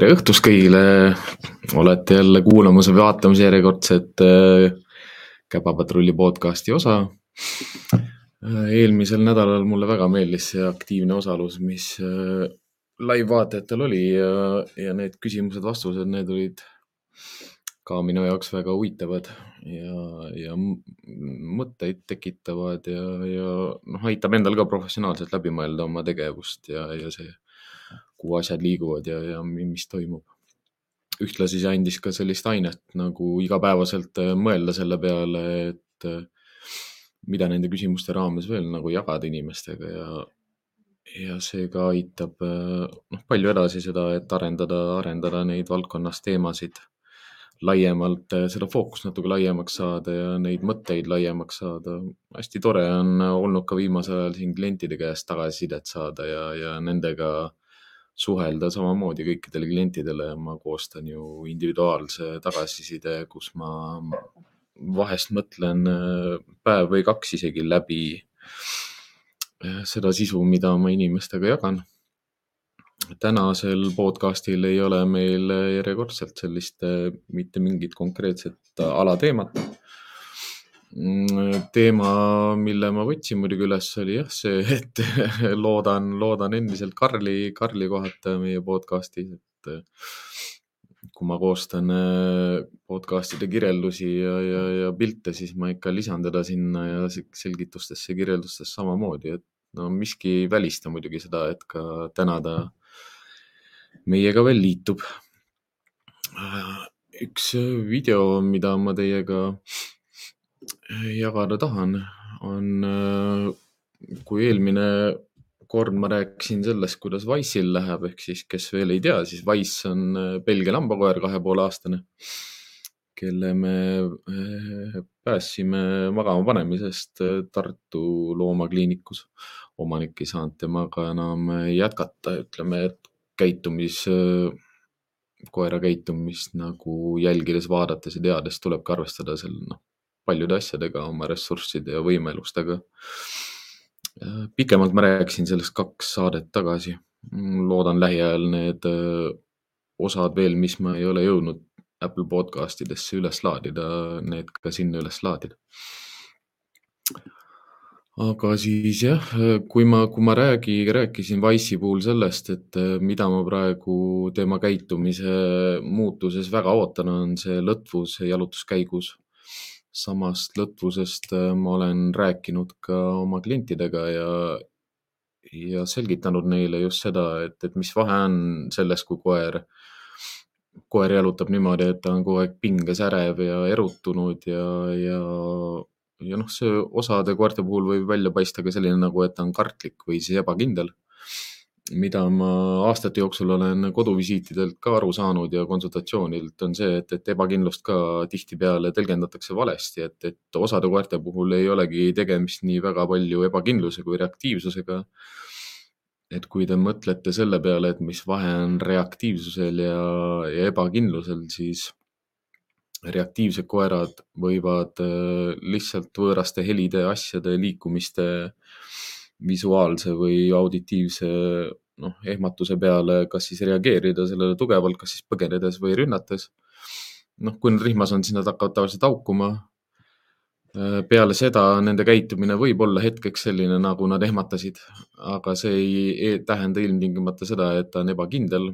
tere õhtust kõigile, olete jälle kuulamas või vaatamas järjekordset äh, Käpapatrulli podcasti osa äh,. eelmisel nädalal mulle väga meeldis see aktiivne osalus, mis äh, live-vaatajatel oli ja, ja need küsimused-vastused, need olid ka minu jaoks väga huvitavad ja, ja mõtteid tekitavad ja, ja noh, aitab endal ka professionaalselt läbi mõelda oma tegevust ja, ja see kuhu asjad liiguvad ja, ja mis toimub. ühtlasi see andis ka sellist ainet nagu igapäevaselt äh, mõelda selle peale, et äh, mida nende küsimuste raames veel nagu jagada inimestega ja, ja see ka aitab äh, noh, palju edasi seda, et arendada, arendada neid valdkonnas teemasid laiemalt, seda fookust natuke laiemaks saada ja neid mõtteid laiemaks saada. hästi tore on olnud ka viimasel ajal siin klientide käest tagasisidet saada ja, ja nendega suhelda samamoodi kõikidele klientidele. ma koostan ju individuaalse tagasiside, kus ma vahest mõtlen äh, päev või kaks isegi läbi äh, seda sisu, mida ma inimestega jagan. tänasel podcastil ei ole meil järjekordselt sellist äh, mitte mingit konkreetset alateemat teema, mille ma võtsin muidugi üles, oli jah see, et loodan, loodan endiselt Karli, Karli kohata meie podcast'is, et kui ma koostan äh, podcast'ide kirjeldusi ja, ja, ja pilte, siis ma ikka lisan teda sinna ja selgitustesse, kirjeldustesse samamoodi, et no miski ei välista muidugi seda, et ka täna ta meiega veel liitub. üks video, mida ma teiega jagada tahan, on, äh, kui eelmine kord ma rääkisin sellest, kuidas Wise'il läheb, ehk siis, kes veel ei tea, siis Wise on äh, Belgia lambakoer, kahe poole aastane, kelle me äh, päästsime magama panemisest Tartu loomakliinikus. omanik ei saanud temaga enam jätkata, ütleme, et käitumis, koera käitumist nagu jälgides, vaadates ja teades tulebki arvestada seal noh, paljude asjadega, oma ressursside ja võimelustega. pikemalt ma rääkisin sellest kaks saadet tagasi. loodan lähiajal need äh, osad veel, mis ma ei ole jõudnud Apple podcast idesse üles laadida, need ka sinna üles laadida. aga siis jah, kui ma, kui ma räägi, rääkisin Wise'i puhul sellest, et äh, mida ma praegu tema käitumise muutuses väga ootan, on see lõtvus jalutuskäigus samast lõtvusest äh, ma olen rääkinud ka oma klientidega ja, ja selgitanud neile just seda, et, et mis vahe on selles, kui koer, koer jalutab niimoodi, et ta on kogu aeg pinges, ärev ja erutunud ja, ja, ja noh, see osade koerte puhul võib välja paista ka selline nagu, et ta on kartlik või siis ebakindel mida ma aastate jooksul olen koduvisiitidelt ka aru saanud ja konsultatsioonilt on see, et, et ebakindlust ka tihtipeale tõlgendatakse valesti, et, et osade koerte puhul ei olegi tegemist nii väga palju ebakindluse kui reaktiivsusega. et kui te mõtlete selle peale, et mis vahe on reaktiivsusel ja, ja ebakindlusel, siis reaktiivsed koerad võivad äh, lihtsalt võõraste helide, asjade, liikumiste visuaalse või auditiivse noh, ehmatuse peale, kas siis reageerida sellele tugevalt, kas siis põgenedes või rünnates. noh, kui nad rihmas on, siis nad hakkavad tavaliselt haukuma. Äh, peale seda nende käitumine võib olla hetkeks selline, nagu nad ehmatasid, aga see ei, ei tähenda ilmtingimata seda, et ta on ebakindel.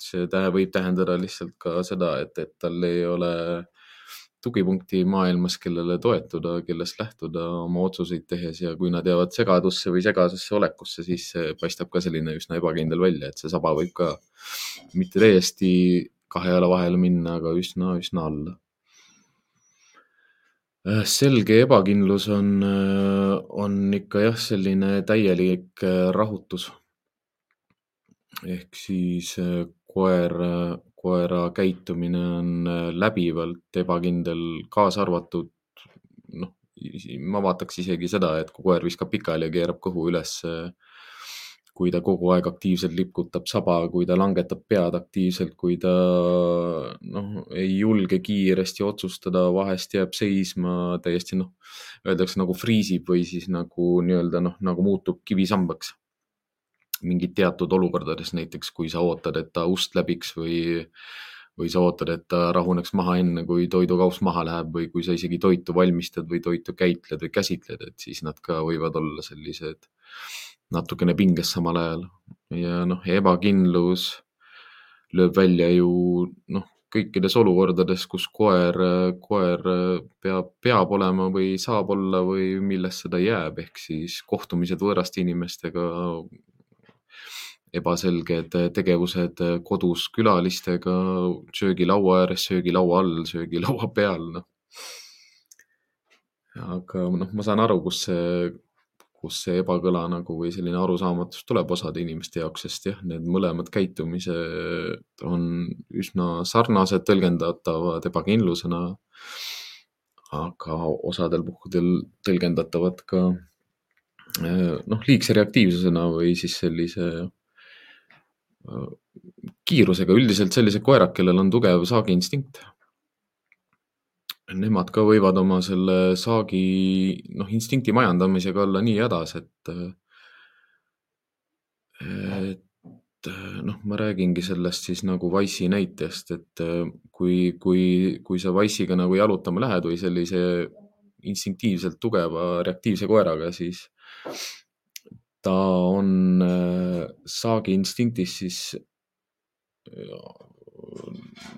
see tähe võib tähendada lihtsalt ka seda, et, et tal ei ole äh, tugipunkti maailmas, kellele toetuda, kellest lähtuda oma otsuseid tehes ja kui nad jäävad segadusse või segasesse olekusse, siis paistab ka selline üsna ebakindel välja, et see saba võib ka mitte täiesti kahe jala vahele minna, aga üsna, üsna alla. Äh, selge ebakindlus on, äh, on ikka jah, selline täielik äh, rahutus. ehk siis koer koera käitumine on äh, läbivalt ebakindel, kaasa arvatud noh, ma vaataks isegi seda, et kui koer viskab pikali ja keerab kõhu üles, kui ta kogu aeg aktiivselt lipgutab saba, kui ta langetab pead aktiivselt, kui ta noh, ei julge kiiresti otsustada, vahest jääb seisma täiesti noh, öeldakse nagu friisib või siis nagu nii-öelda noh, nagu muutub kivisambaks mingid teatud olukordades, näiteks kui sa ootad, et ta ust läbiks või, või sa ootad, et ta rahuneks maha enne, kui toidukauss maha läheb või kui sa isegi toitu valmistad või toitu käitled või käsitled, et siis nad ka võivad olla sellised natukene pinges samal ajal. Ja noh, ebakindlus lööb välja ju noh, kõikides olukordades, kus koer, koer peab, peab olema või saab olla või millest seda jääb, ehk siis kohtumised võõraste inimestega, ebaselged tegevused kodus külalistega, söögilaua ääres, söögilaua all, söögilaua peal, noh. aga noh, ma saan aru, kus see kus see ebakõla nagu või selline arusaamatus tuleb osade inimeste jaoks, sest jah, need mõlemad käitumised on üsna sarnased, tõlgendatavad ebakindlusena. aga osadel puhkudel tõlgendatavad ka noh, liigse reaktiivsusena või siis sellise kiirusega, üldiselt sellised koerad, kellel on tugev saagiinstinkt nemad ka võivad oma selle saagi, noh, instinkti majandamisega olla nii hädas, et, et noh, ma räägingi sellest siis nagu Wise'i näitest, et kui, kui, kui sa Wise'iga nagu jalutama lähed või sellise instinktiivselt tugeva reaktiivse koeraga, siis ta on saagi instinktis siis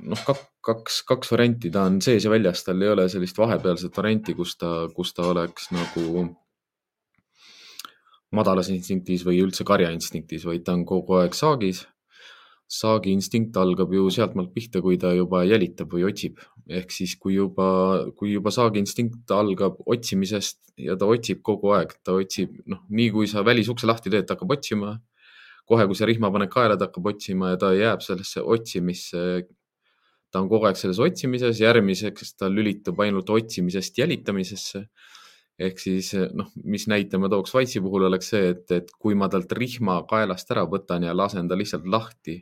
noh, kaks, kaks varianti, ta on sees ja väljas, tal ei ole sellist vahepealset varianti, kus ta, kus ta oleks nagu madalas instinktis või üldse karjainstinktis, vaid ta on kogu aeg saagis. Saagi instinkt algab ju sealtmaalt pihta, kui ta juba jälitab või otsib. ehk siis, kui juba, kui juba saagi instinkt algab otsimisest ja ta otsib kogu aeg, ta otsib, noh, nii kui sa välisukse lahti teed, ta hakkab otsima kohe, kui see rihma paned kaela, ta hakkab otsima ja ta jääb sellesse otsimisse. ta on kogu aeg selles otsimises, järgmiseks ta lülitub ainult otsimisest jälitamisesse. Ehk siis noh, mis näite ma tooks Wise'i puhul oleks see, et, et kui ma talt rihma kaelast ära võtan ja lasen ta lihtsalt lahti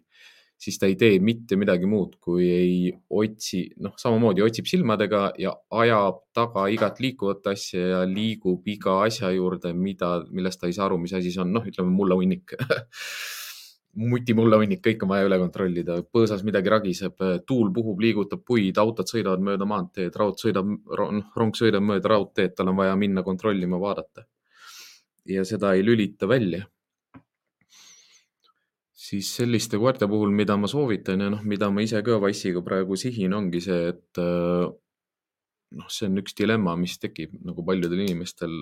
siis ta ei tee mitte midagi muud, kui ei otsi, noh, samamoodi otsib silmadega ja ajab taga igat liikuvat asja ja liigub iga asja juurde, mida, millest ta ei saa aru, mis asi see on, noh, ütleme mullahunnik mutimullohunnik, kõik on vaja üle kontrollida, põõsas midagi ragiseb, tuul puhub, liigutab puid, autod sõidavad mööda maanteed, raud sõidab, noh, rong sõidab mööda raudteed, tal on vaja minna kontrollima, vaadata. ja seda ei lülita välja siis selliste koerte puhul, mida ma soovitan ja noh, mida ma ise ka Wise'iga praegu sihin, ongi see, et äh, noh, see on üks dilemma, mis tekib nagu paljudel inimestel,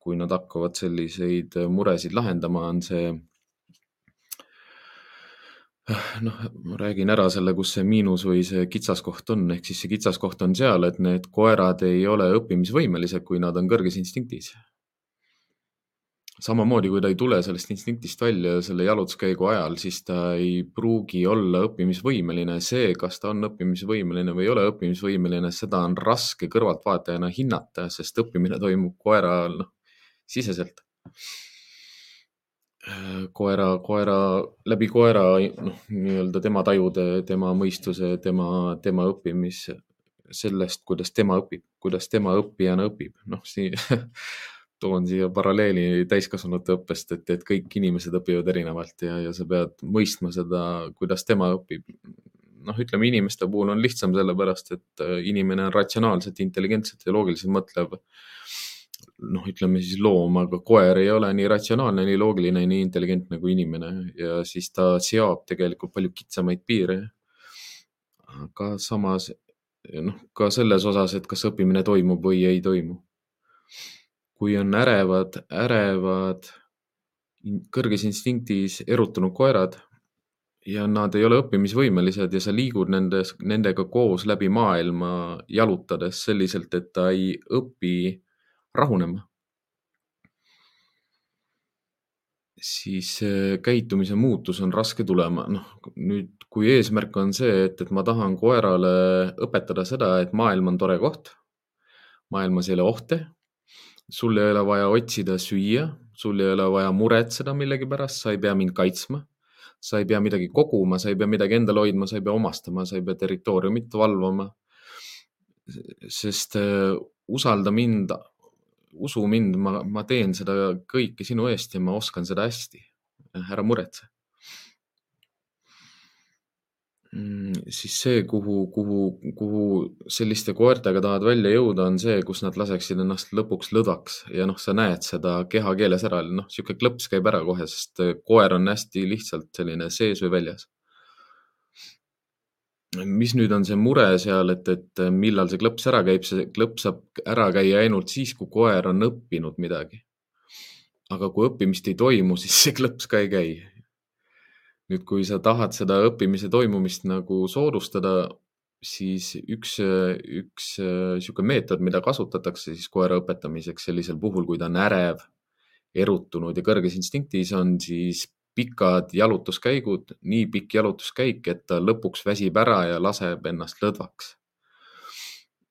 kui nad hakkavad selliseid muresid lahendama, on see noh, ma räägin ära selle, kus see miinus või see kitsaskoht on, ehk siis see kitsaskoht on seal, et need koerad ei ole õppimisvõimelised, kui nad on kõrges instinktis samamoodi, kui ta ei tule sellest instinktist välja selle jalutuskäigu ajal, siis ta ei pruugi olla õppimisvõimeline. see, kas ta on õppimisvõimeline või ei ole õppimisvõimeline, seda on raske kõrvaltvaatajana hinnata, sest õppimine toimub koera noh, siseselt. Koera, koera, läbi koera noh, nii-öelda tema tajude, tema mõistuse, tema, tema õppimis sellest, kuidas tema õpib, kuidas tema õppijana õpib, noh siin toon siia paralleeli täiskasvanute õppest, et, et kõik inimesed õpivad erinevalt ja, ja sa pead mõistma seda, kuidas tema õpib. noh, ütleme inimeste puhul on lihtsam sellepärast, et äh, inimene on ratsionaalselt, intelligentselt ja loogiliselt mõtlev. Noh, ütleme siis loom, aga koer ei ole nii ratsionaalne, nii loogiline, nii intelligentne kui inimene ja siis ta seab tegelikult palju kitsamaid piire. aga samas noh, ka selles osas, et kas õppimine toimub või ei toimu kui on ärevad, ärevad, kõrges instinktis erutunud koerad ja nad ei ole õppimisvõimelised ja sa liigud nendes, nendega koos läbi maailma jalutades selliselt, et ta ei õpi rahunema. siis käitumise muutus on raske tulema. noh, nüüd, kui eesmärk on see, et, et ma tahan koerale õpetada seda, et maailm on tore koht, maailmas ei ole ohte sul ei ole vaja otsida süüa, sul ei ole vaja muretseda millegi pärast, sa ei pea mind kaitsma. sa ei pea midagi koguma, sa ei pea midagi endal hoidma, sa ei pea omastama, sa ei pea territooriumit valvama. sest äh, usalda mind, usu mind, ma, ma teen seda kõike sinu eest ja ma oskan seda hästi. ära muretse Mm, siis see, kuhu, kuhu, kuhu selliste koertega tahad välja jõuda, on see, kus nad laseksid ennast lõpuks lõdvaks ja noh, sa näed seda kehakeeles ära, noh, niisugune klõps käib ära kohe, sest koer on hästi lihtsalt selline sees või väljas. Mis nüüd on see mure seal, et, et millal see klõps ära käib, see klõps saab ära käia ainult siis, kui koer on õppinud midagi. aga kui õppimist ei toimu, siis see klõps ka ei käi nüüd, kui sa tahad seda õppimise toimumist nagu soodustada, siis üks, üks niisugune meetod, mida kasutatakse siis koera õpetamiseks sellisel puhul, kui ta on ärev, erutunud ja kõrges instinktis, on siis pikad jalutuskäigud, nii pikk jalutuskäik, et ta lõpuks väsib ära ja laseb ennast lõdvaks.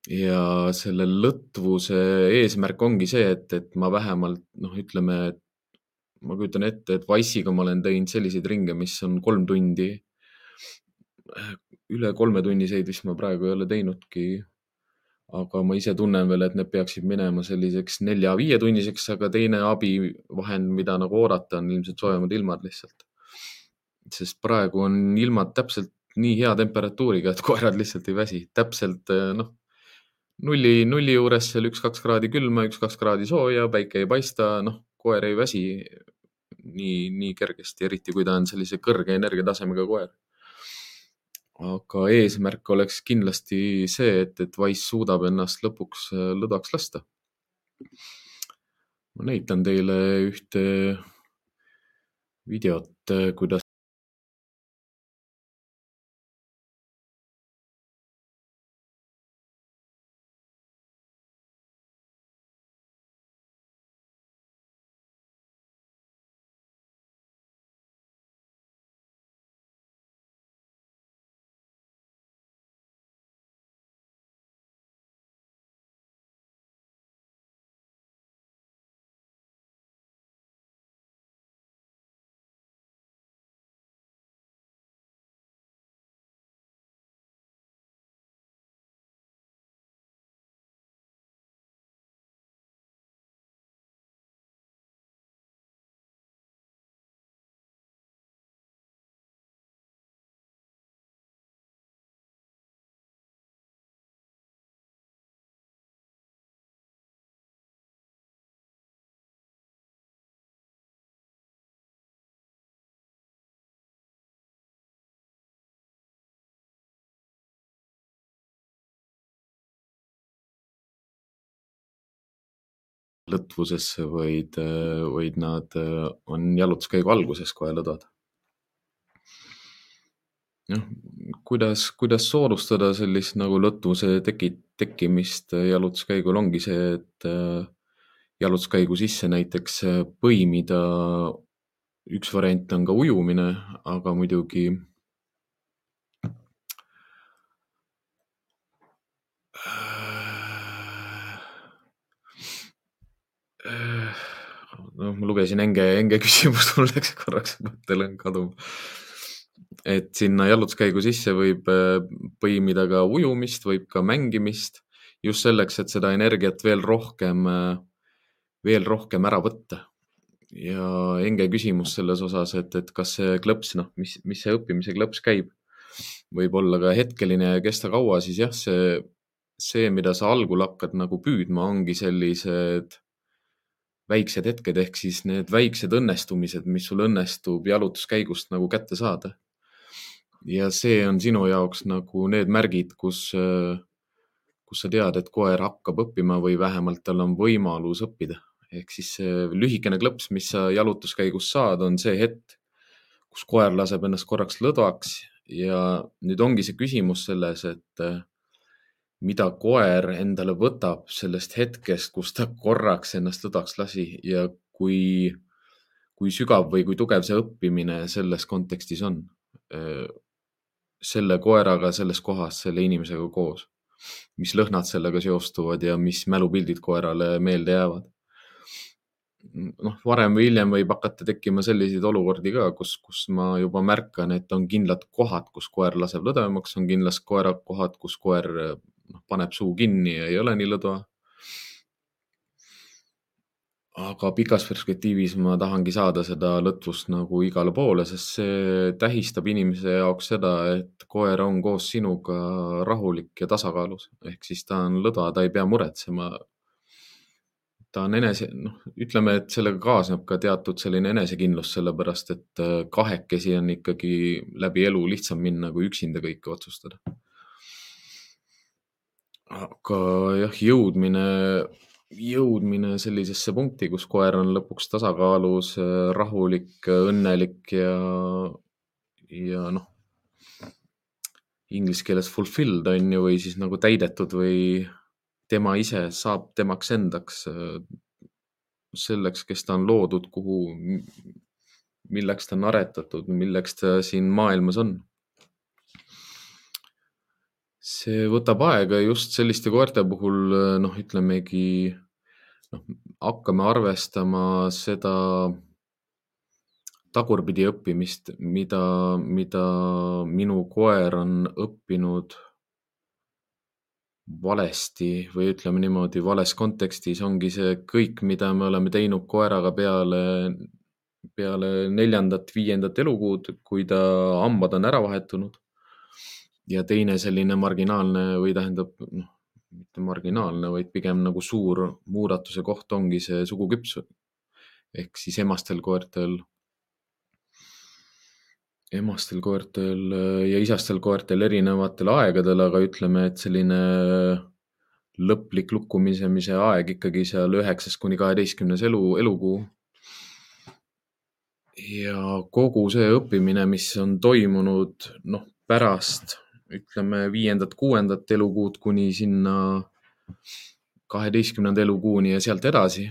ja selle lõtvuse eesmärk ongi see, et, et ma vähemalt noh, ütleme, et ma kujutan ette, et Wise'iga ma olen teinud selliseid ringe, mis on kolm tundi. üle kolmetunniseid vist ma praegu ei ole teinudki. Aga ma ise tunnen veel, et need peaksid minema selliseks nelja-viietunniseks, aga teine abivahend, mida nagu oodata, on ilmselt soojemad ilmad lihtsalt. sest praegu on ilmad täpselt nii hea temperatuuriga, et koerad lihtsalt ei väsi, täpselt noh nulli, nulli juures seal üks-kaks kraadi külma, üks-kaks kraadi sooja, päike ei paista, noh, koer ei väsi nii, nii kergesti, eriti kui ta on sellise kõrge energiatasemega koer. Aga eesmärk oleks kindlasti see, et, et Wise suudab ennast lõpuks äh, lõdvaks lasta. ma näitan teile ühte videot, äh, kuidas lõtvusesse, vaid, vaid nad on jalutuskäigu alguses kohe lõdvad. noh, kuidas, kuidas soodustada sellist nagu lõtvuse teki, tekkimist jalutuskäigul ongi see, et jalutuskäigu sisse näiteks põimida. üks variant on ka ujumine, aga muidugi noh, ma lugesin Enge, Enge küsimust, mul läks korraks mõttelõng kaduma. et sinna jalutuskäigu sisse võib äh, põimida ka ujumist, võib ka mängimist just selleks, et seda energiat veel rohkem, äh, veel rohkem ära võtta. ja Enge küsimus selles osas, et, et kas see klõps, noh, mis, mis see õppimise klõps käib, võib olla ka hetkeline ja kesta kaua, siis jah, see, see, mida sa algul hakkad nagu püüdma, ongi sellised väiksed hetked ehk siis need väiksed õnnestumised, mis sul õnnestub jalutuskäigust nagu kätte saada. ja see on sinu jaoks nagu need märgid, kus, kus sa tead, et koer hakkab õppima või vähemalt tal on võimalus õppida. ehk siis see lühikene klõps, mis sa jalutuskäigus saad, on see hetk, kus koer laseb ennast korraks lõdvaks ja nüüd ongi see küsimus selles, et mida koer endale võtab sellest hetkest, kus ta korraks ennast lõdvaks lasi ja kui, kui sügav või kui tugev see õppimine selles kontekstis on. selle koeraga selles kohas, selle inimesega koos, mis lõhnad sellega seostuvad ja mis mälupildid koerale meelde jäävad noh, varem või hiljem võib hakata tekkima selliseid olukordi ka, kus, kus ma juba märkan, et on kindlad kohad, kus koer laseb lõdvemaks, on kindlas koera kohad, kus koer noh, paneb suu kinni ja ei ole nii lõdva. aga pikas perspektiivis ma tahangi saada seda lõtvust nagu igale poole, sest see tähistab inimese jaoks seda, et koer on koos sinuga rahulik ja tasakaalus. ehk siis ta on lõdva, ta ei pea muretsema. ta on enese, noh, ütleme, et sellega kaasneb ka teatud selline enesekindlus, sellepärast et kahekesi on ikkagi läbi elu lihtsam minna, kui üksinda kõike otsustada. Aga jah, jõudmine jõudmine sellisesse punkti, kus koer on lõpuks tasakaalus, rahulik, õnnelik ja, ja noh, inglise keeles fulfilled on ju, või siis nagu täidetud või tema ise saab temaks endaks, selleks, kes ta on loodud, kuhu, milleks ta on aretatud, milleks ta siin maailmas on see võtab aega just selliste koerte puhul, noh, ütlemegi, noh, hakkame arvestama seda tagurpidi õppimist, mida, mida minu koer on õppinud valesti või ütleme niimoodi, vales kontekstis ongi see kõik, mida me oleme teinud koeraga peale, peale neljandat-viiendat elukuud, kui ta hambad on ära vahetunud ja teine selline marginaalne või tähendab, noh, mitte marginaalne, vaid pigem nagu suur muudatuse koht ongi see suguküpsus. ehk siis emastel koertel, emastel koertel ja isastel koertel erinevatel aegadel, aga ütleme, et selline lõplik lukkumisemise aeg ikkagi seal üheksas kuni kaheteistkümnes elu, elukuu. ja kogu see õppimine, mis on toimunud, noh, pärast ütleme viiendat-kuuendat elukuud kuni sinna kaheteistkümnenda elukuuni ja sealt edasi,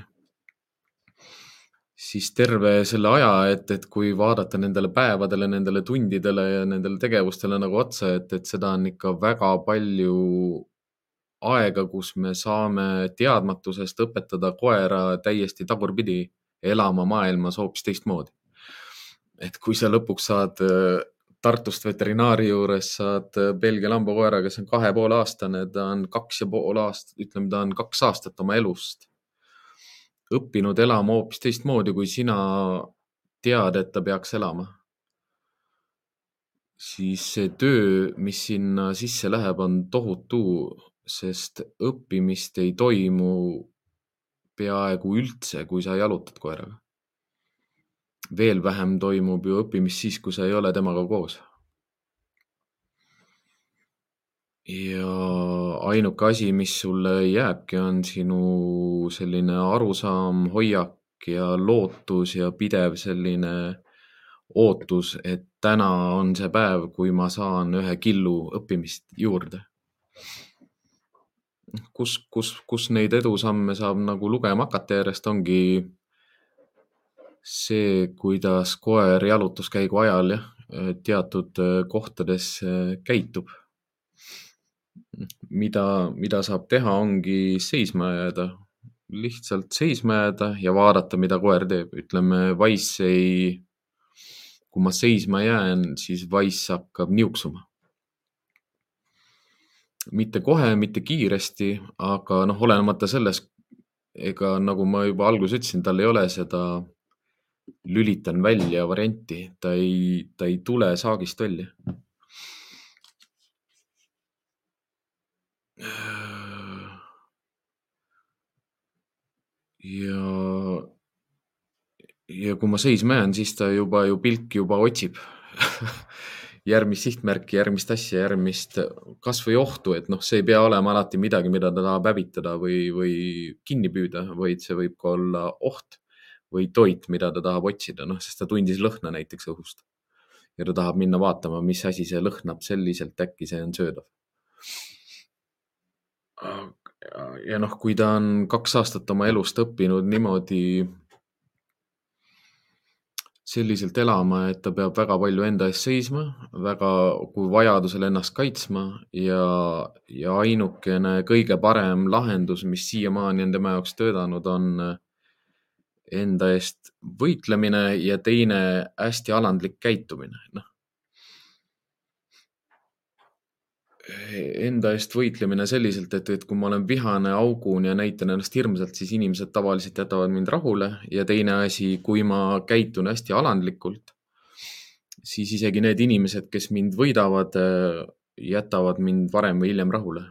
siis terve selle aja, et, et kui vaadata nendele päevadele, nendele tundidele ja nendele tegevustele nagu otsa, et, et seda on ikka väga palju aega, kus me saame teadmatusest õpetada koera täiesti tagurpidi elama maailmas hoopis teistmoodi. et kui sa lõpuks saad Tartust veterinaari juures saad äh, Belgia lambakoera, kes on kahe poole aastane, ta on kaks ja pool aastat, ütleme, ta on kaks aastat oma elust õppinud elama hoopis teistmoodi, kui sina tead, et ta peaks elama. siis see töö, mis sinna sisse läheb, on tohutu, sest õppimist ei toimu peaaegu üldse, kui sa jalutad koeraga veel vähem toimub ju õppimist siis, kui sa ei ole temaga koos. ja ainuke asi, mis sulle jääbki, on sinu selline arusaam, hoiak ja lootus ja pidev selline ootus, et täna on see päev, kui ma saan ühe killu õppimist juurde. kus, kus, kus neid edusamme saab nagu lugema hakata järjest, ongi see, kuidas koer jalutuskäigu ajal jah, teatud äh, kohtades äh, käitub. mida, mida saab teha, ongi seisma jääda, lihtsalt seisma jääda ja vaadata, mida koer teeb, ütleme, Wise ei, kui ma seisma jään, siis Wise hakkab niuksuma. Mitte kohe, mitte kiiresti, aga noh, olenemata sellest, ega nagu ma juba alguses ütlesin, tal ei ole seda lülitan välja varianti, ta ei, ta ei tule saagist välja. ja, ja kui ma seisma jään, siis ta juba ju pilk juba otsib järgmist sihtmärki, järgmist asja, järgmist kasvõi ohtu, et noh, see ei pea olema alati midagi, mida ta tahab hävitada või, või kinni püüda, vaid see võib ka olla oht või toit, mida ta tahab otsida, noh, sest ta tundis lõhna näiteks õhust. ja ta tahab minna vaatama, mis asi see lõhnab selliselt, äkki see on söödav. ja noh, kui ta on kaks aastat oma elust õppinud niimoodi selliselt elama, et ta peab väga palju enda eest seisma, väga, kui vajadusel ennast kaitsma ja, ja ainukene kõige parem lahendus, mis siiamaani on tema jaoks töötanud, on enda eest võitlemine ja teine hästi alandlik käitumine, noh. enda eest võitlemine selliselt, et, et kui ma olen vihane, augun ja näitan ennast hirmsalt, siis inimesed tavaliselt jätavad mind rahule ja teine asi, kui ma käitun hästi alandlikult, siis isegi need inimesed, kes mind võidavad, jätavad mind varem või hiljem rahule.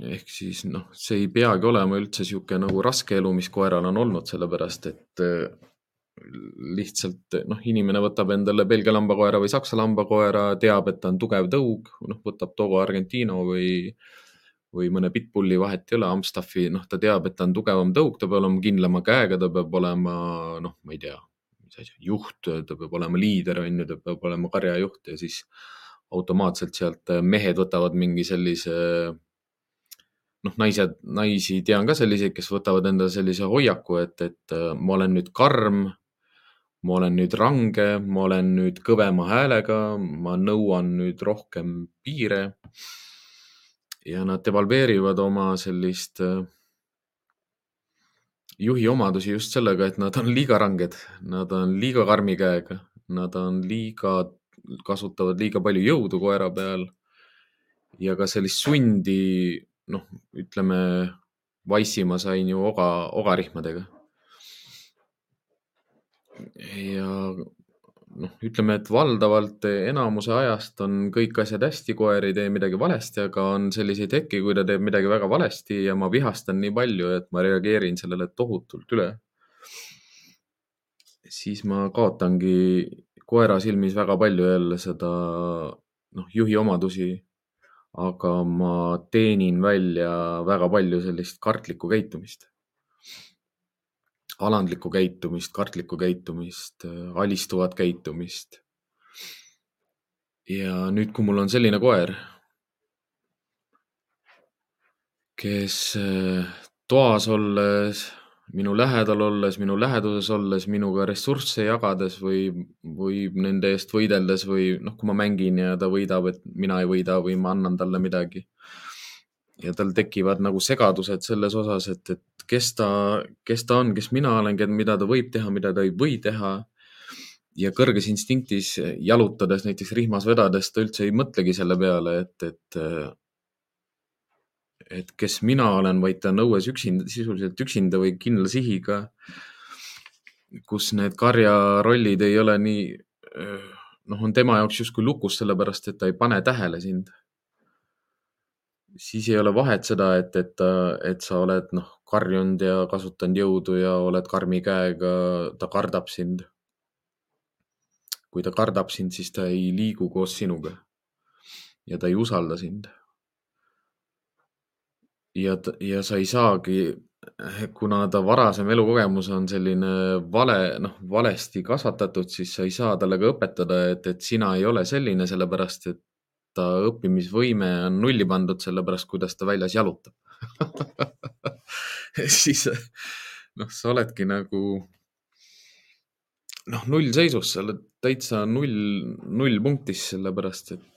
Ehk siis noh, see ei peagi olema üldse niisugune nagu raske elu, mis koeral on olnud, sellepärast et lihtsalt noh, inimene võtab endale Belgia lambakoera või Saksa lambakoera, teab, et ta on tugev tõug, noh, võtab Togo Argentino või, või mõne pitbulli, vahet ei ole, Amstaffi, noh, ta teab, et ta on tugevam tõug, ta peab olema kindlama käega, ta peab olema, noh, ma ei tea, mis asi, juht, ta peab olema liider, on ju, ta peab olema karjajuht ja siis automaatselt sealt mehed võtavad mingi sellise noh, naised, naisi tean ka selliseid, kes võtavad endale sellise hoiaku, et, et ma olen nüüd karm, ma olen nüüd range, ma olen nüüd kõvema häälega, ma nõuan nüüd rohkem piire. ja nad devalveerivad oma sellist äh, juhi omadusi just sellega, et nad on liiga ranged, nad on liiga karmi käega, nad on liiga, kasutavad liiga palju jõudu koera peal. ja ka sellist sundi, noh, ütleme, vaissima sain ju oga, ogarihmadega ja noh, ütleme, et valdavalt enamuse ajast on kõik asjad hästi, koer ei tee midagi valesti, aga on selliseid hetki, kui ta teeb midagi väga valesti ja ma vihastan nii palju, et ma reageerin sellele tohutult üle. siis ma kaotangi koera silmis väga palju jälle seda noh, juhi omadusi. Aga ma teenin välja väga palju sellist kartlikku käitumist alandlikku käitumist, kartlikku käitumist, alistuvat käitumist. ja nüüd, kui mul on selline koer, kes äh, toas olles, minu lähedal olles, minu läheduses olles, minuga ressursse jagades või, või nende eest võideldes või noh, kui ma mängin ja ta võidab, et mina ei võida või ma annan talle midagi ja tal tekivad nagu segadused selles osas, et, et kes ta, kes ta on, kes mina olen, mida ta võib teha, mida ta ei või teha. ja kõrges instinktis jalutades, näiteks rihmas vedades, ta üldse ei mõtlegi selle peale, et, et, et kes mina olen, vaid ta on õues üksinda, sisuliselt üksinda või kindla sihiga. kus need karjarollid ei ole nii, noh, on tema jaoks justkui lukus, sellepärast et ta ei pane tähele sind siis ei ole vahet seda, et, et, et sa oled noh, karjunud ja kasutanud jõudu ja oled karmi käega, ta kardab sind. kui ta kardab sind, siis ta ei liigu koos sinuga. ja ta ei usalda sind. Ja, ja sa ei saagi, kuna ta varasem elukogemus on selline vale, noh, valesti kasvatatud, siis sa ei saa talle ka õpetada, et, et sina ei ole selline, sellepärast et ta õppimisvõime on nulli pandud, sellepärast kuidas ta väljas jalutab. Siis noh, sa oledki nagu noh, nullseisus, sa oled täitsa null, nullpunktis, sellepärast et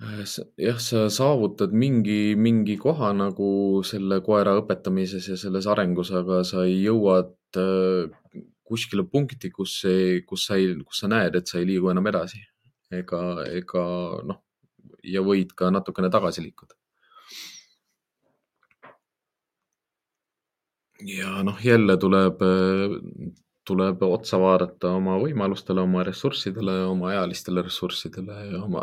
jah, sa saavutad mingi, mingi koha nagu selle koera õpetamises ja selles arengus, aga sa jõuad äh, kuskile punkti, kus, kus sa ei, kus sa näed, et sa ei liigu enam edasi ega, ega noh, ja võid ka natukene tagasi liikuda. ja noh, jälle tuleb, tuleb otsa vaadata oma võimalustele, oma ressurssidele, oma ealistele ressurssidele ja oma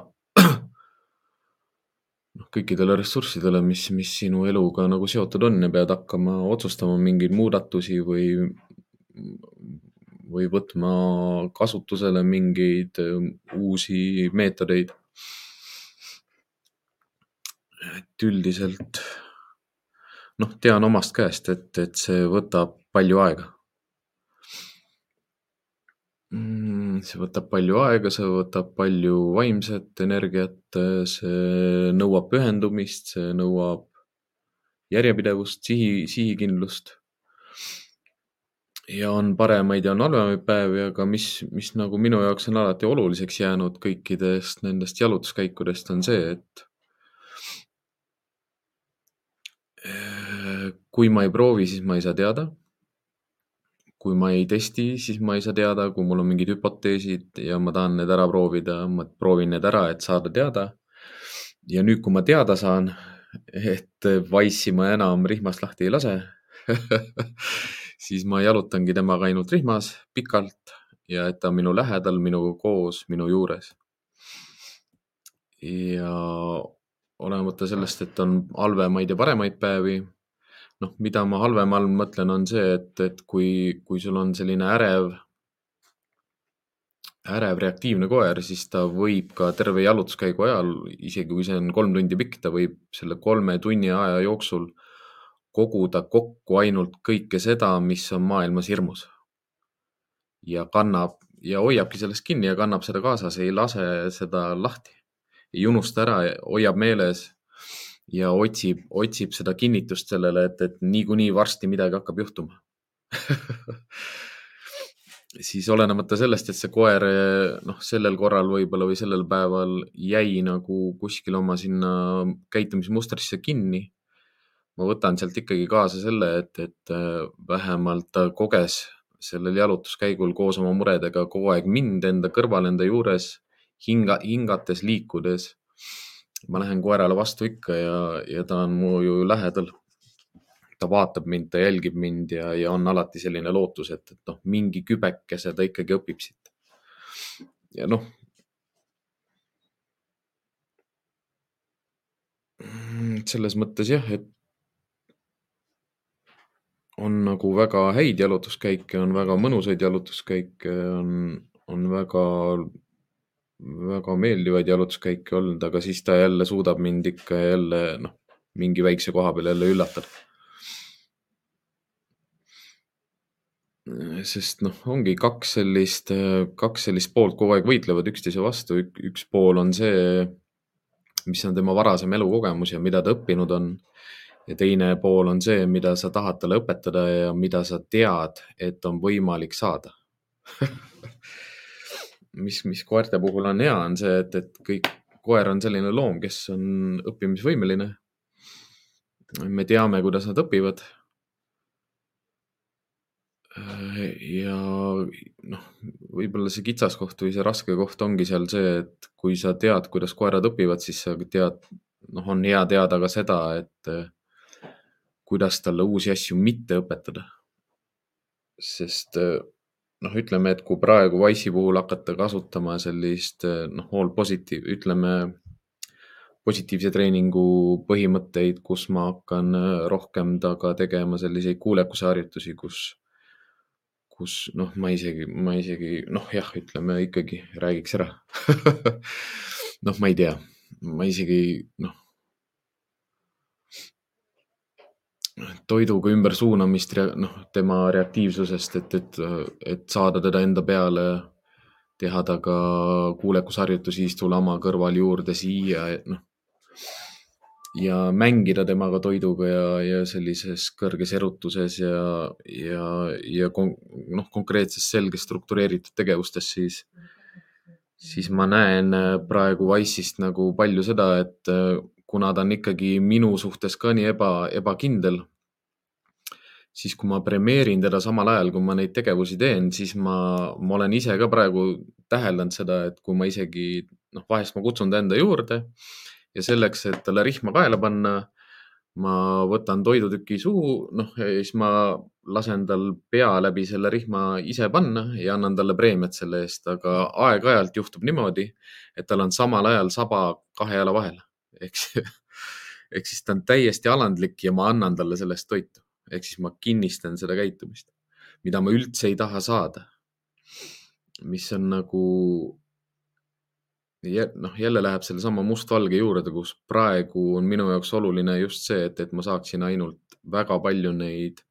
noh, kõikidele ressurssidele, mis, mis sinu eluga nagu seotud on ja pead hakkama otsustama mingeid muudatusi või või võtma kasutusele mingeid ähm, uusi meetodeid. et üldiselt noh, tean omast käest, et, et see võtab palju aega. Mm, see võtab palju aega, see võtab palju vaimset energiat, see nõuab pühendumist, see nõuab järjepidevust, sihi, sihikindlust ja on paremaid ja on halvemaid päevi, aga mis, mis nagu minu jaoks on alati oluliseks jäänud kõikidest nendest jalutuskäikudest, on see, et kui ma ei proovi, siis ma ei saa teada. Kui ma ei testi, siis ma ei saa teada, kui mul on mingid hüpoteesid ja ma tahan need ära proovida, ma proovin need ära, et saada teada. ja nüüd, kui ma teada saan, et Wise'i ma enam rihmast lahti ei lase siis ma jalutangi temaga ainult rihmas pikalt ja et ta on minu lähedal, minuga koos, minu juures. ja olenemata sellest, et on halvemaid ja paremaid päevi noh, mida ma halvema all mõtlen, on see, et, et kui, kui sul on selline ärev, ärev reaktiivne koer, siis ta võib ka terve jalutuskäigu ajal, isegi kui see on kolm tundi pikk, ta võib selle kolme tunni aja jooksul koguda kokku ainult kõike seda, mis on maailmas hirmus. ja kannab ja hoiabki sellest kinni ja kannab seda kaasas, ei lase seda lahti. ei unusta ära, hoiab meeles ja otsib, otsib seda kinnitust sellele, et, et niikuinii varsti midagi hakkab juhtuma siis olenemata sellest, et see koer noh, sellel korral võib-olla või sellel päeval jäi nagu kuskil oma sinna käitumismustrisse kinni. ma võtan sealt ikkagi kaasa selle, et, et äh, vähemalt ta koges sellel jalutuskäigul koos oma muredega kogu aeg mind enda kõrval, enda juures hinga, hingates, liikudes ma lähen koerale vastu ikka ja, ja ta on mu ju lähedal. ta vaatab mind, ta jälgib mind ja, ja on alati selline lootus, et, et noh, mingi kübekese ta ikkagi õpib siit. ja noh. selles mõttes jah, et on nagu väga häid jalutuskäike, on väga mõnusaid jalutuskäike, on, on väga väga meeldivaid jalutuskäike olnud, aga siis ta jälle suudab mind ikka jälle noh, mingi väikse koha peal jälle üllatada. sest noh, ongi kaks sellist, kaks sellist poolt kogu aeg võitlevad üksteise vastu, üks pool on see, mis on tema varasem elukogemus ja mida ta õppinud on. ja teine pool on see, mida sa tahad talle õpetada ja mida sa tead, et on võimalik saada mis, mis koerte puhul on hea, on see, et, et kõik, koer on selline loom, kes on õppimisvõimeline. me teame, kuidas nad õpivad. ja noh, võib-olla see kitsaskoht või see raske koht ongi seal see, et kui sa tead, kuidas koerad õpivad, siis sa tead, noh, on hea teada ka seda, et kuidas talle uusi asju mitte õpetada. sest noh, ütleme, et kui praegu Wise'i puhul hakata kasutama sellist noh, all positive, ütleme positiivse treeningu põhimõtteid, kus ma hakkan rohkem taga tegema selliseid kuulekuse harjutusi, kus, kus noh, ma isegi, ma isegi noh, jah, ütleme ikkagi räägiks ära. Noh, ma ei tea, ma isegi noh toiduga ümbersuunamist, noh, tema reaktiivsusest, et, et, et saada teda enda peale, teha temaga kuulekusharjutusi, istu lama kõrval juurde siia, noh. ja mängida temaga toiduga ja, ja sellises kõrges erutuses ja, ja, ja kon, noh, konkreetses selges struktureeritud tegevustes, siis, siis ma näen praegu Wise'ist nagu palju seda, et kuna ta on ikkagi minu suhtes ka nii eba, ebakindel, siis kui ma premeerin teda samal ajal, kui ma neid tegevusi teen, siis ma, ma olen ise ka praegu täheldanud seda, et kui ma isegi noh, vahest ma kutsun ta enda juurde ja selleks, et talle rihma kaela panna, ma võtan toidutüki suhu, noh ja siis ma lasen tal pea läbi selle rihma ise panna ja annan talle preemiat selle eest, aga aeg-ajalt juhtub niimoodi, et tal on samal ajal saba kahe jala vahel ehk ehk siis ta on täiesti alandlik ja ma annan talle sellest toitu. ehk siis ma kinnistan seda käitumist, mida ma üldse ei taha saada. mis on nagu, noh, jälle läheb sellesama mustvalge juurde, kus praegu on minu jaoks oluline just see, et, et ma saaksin ainult väga palju neid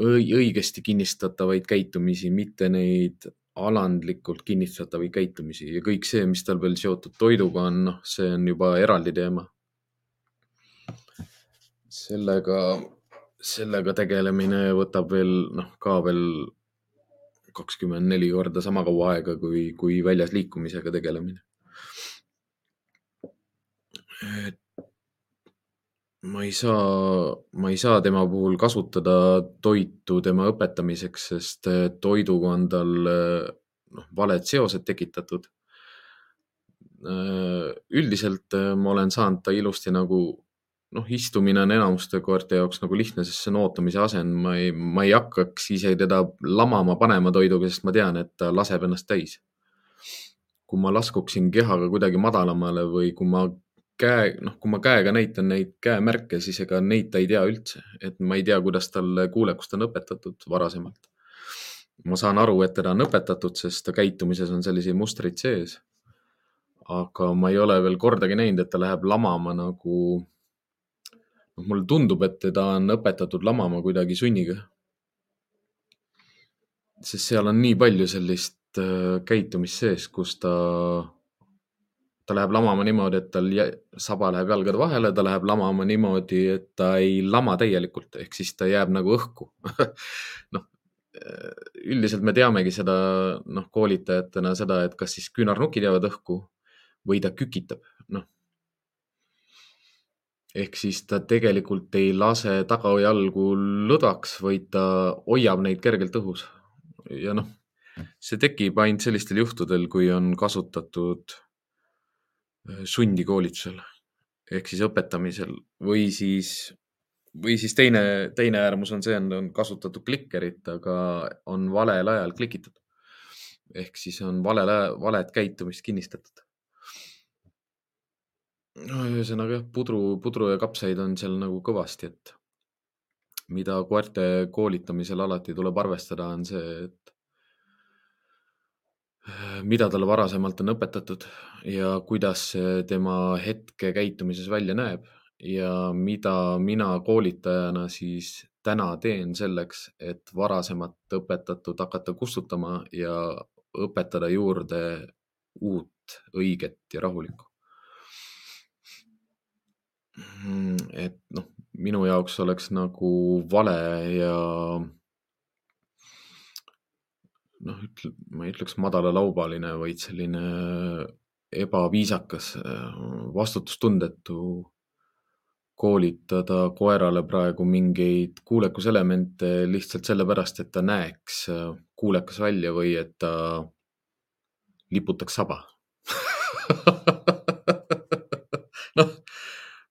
õigesti kinnistatavaid käitumisi, mitte neid alandlikult kinnistatavaid käitumisi ja kõik see, mis tal veel seotud toiduga on, noh, see on juba eraldi teema. sellega, sellega tegelemine võtab veel, noh, ka veel kakskümmend neli korda sama kaua aega kui, kui väljas liikumisega tegelemine. et ma ei saa, ma ei saa tema puhul kasutada toitu tema õpetamiseks, sest äh, toiduga on tal noh, valed seosed tekitatud. üldiselt ma olen saanud ta ilusti nagu noh, istumine on enamuste koerte jaoks nagu lihtne, sest see on ootamise asend. ma ei, ma ei hakkaks ise teda lamama panema toiduga, sest ma tean, et ta laseb ennast täis. kui ma laskuksin kehaga kuidagi madalamale või kui ma käe, noh, kui ma käega näitan neid käemärke, siis ega neid ta ei tea üldse, et ma ei tea, kuidas talle kuulekust on õpetatud varasemalt. ma saan aru, et teda on õpetatud, sest ta käitumises on selliseid mustreid sees. aga ma ei ole veel kordagi näinud, et ta läheb lamama nagu noh, mulle tundub, et teda on õpetatud lamama kuidagi sunniga. sest seal on nii palju sellist äh, käitumist sees, kus ta, ta läheb lamama niimoodi, et tal saba läheb jalgade vahele, ta läheb lamama niimoodi, et ta ei lama täielikult, ehk siis ta jääb nagu õhku noh, üldiselt me teamegi seda, noh, koolitajatena seda, et kas siis küünarnukid jäävad õhku või ta kükitab, noh ehk siis ta tegelikult ei lase tagajalgu lõdvaks, vaid ta hoiab neid kergelt õhus. ja noh, see tekib ainult sellistel juhtudel, kui on kasutatud äh, sundi koolitusel ehk siis õpetamisel või siis, või siis teine, teine äärmus on see, on kasutatud klikkerit, aga on valel ajal klikitud. ehk siis on valel, valet käitumist kinnistatud no ühesõnaga jah, pudru, pudru ja kapsaid on seal nagu kõvasti, et mida koerte koolitamisel alati tuleb arvestada, on see, et mida talle varasemalt on õpetatud ja kuidas tema hetke käitumises välja näeb ja mida mina koolitajana siis täna teen selleks, et varasemat õpetatut hakata kustutama ja õpetada juurde uut, õiget ja rahulikku. Mm, et noh, minu jaoks oleks nagu vale ja noh, ütle, ma ei ütleks madalalaubaline, vaid selline ebaviisakas, vastutustundetu koolitada koerale praegu mingeid kuulekuselemente lihtsalt sellepärast, et ta näeks kuulekas välja või et ta liputaks saba. Noh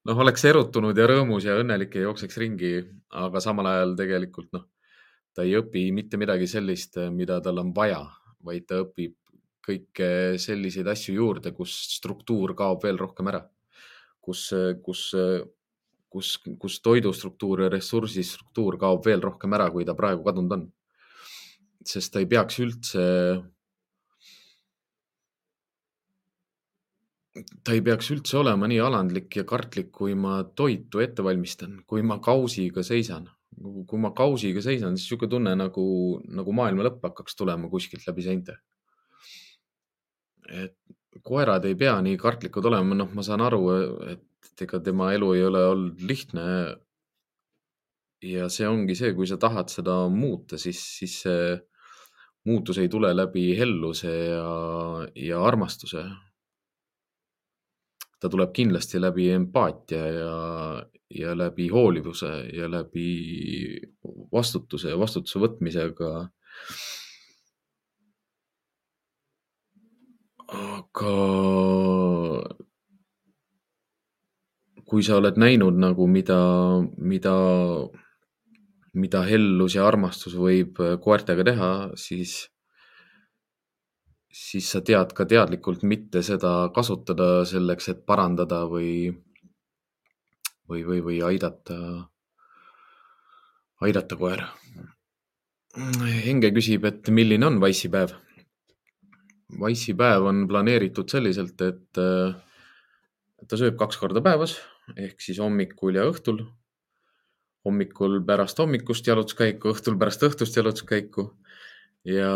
noh, oleks erutunud ja rõõmus ja õnnelik ja jookseks ringi, aga samal ajal tegelikult noh, ta ei õpi mitte midagi sellist, mida tal on vaja, vaid ta õpib kõike selliseid asju juurde, kus struktuur kaob veel rohkem ära. kus, kus, kus, kus toidustruktuur ja ressursistruktuur kaob veel rohkem ära, kui ta praegu kadunud on. sest ta ei peaks üldse ta ei peaks üldse olema nii alandlik ja kartlik, kui ma toitu ette valmistan, kui ma kausiga seisan. Kui ma kausiga seisan, siis niisugune tunne nagu, nagu maailma lõpp hakkaks tulema kuskilt läbi seinte. et koerad ei pea nii kartlikud olema, noh, ma saan aru, et ega tema elu ei ole olnud lihtne. ja see ongi see, kui sa tahad seda muuta, siis, siis see muutus ei tule läbi helluse ja, ja armastuse ta tuleb kindlasti läbi empaatia ja, ja läbi hoolivuse ja läbi vastutuse ja vastutuse võtmisega. aga kui sa oled näinud nagu, mida, mida, mida hellus ja armastus võib koertega teha, siis siis sa tead ka teadlikult mitte seda kasutada selleks, et parandada või, või, või, või aidata, aidata koera. Henge küsib, et milline on Wise'i päev? Wise'i päev on planeeritud selliselt, et ta sööb kaks korda päevas ehk siis hommikul ja õhtul. hommikul pärast hommikust jalutuskäiku, õhtul pärast õhtust jalutuskäiku ja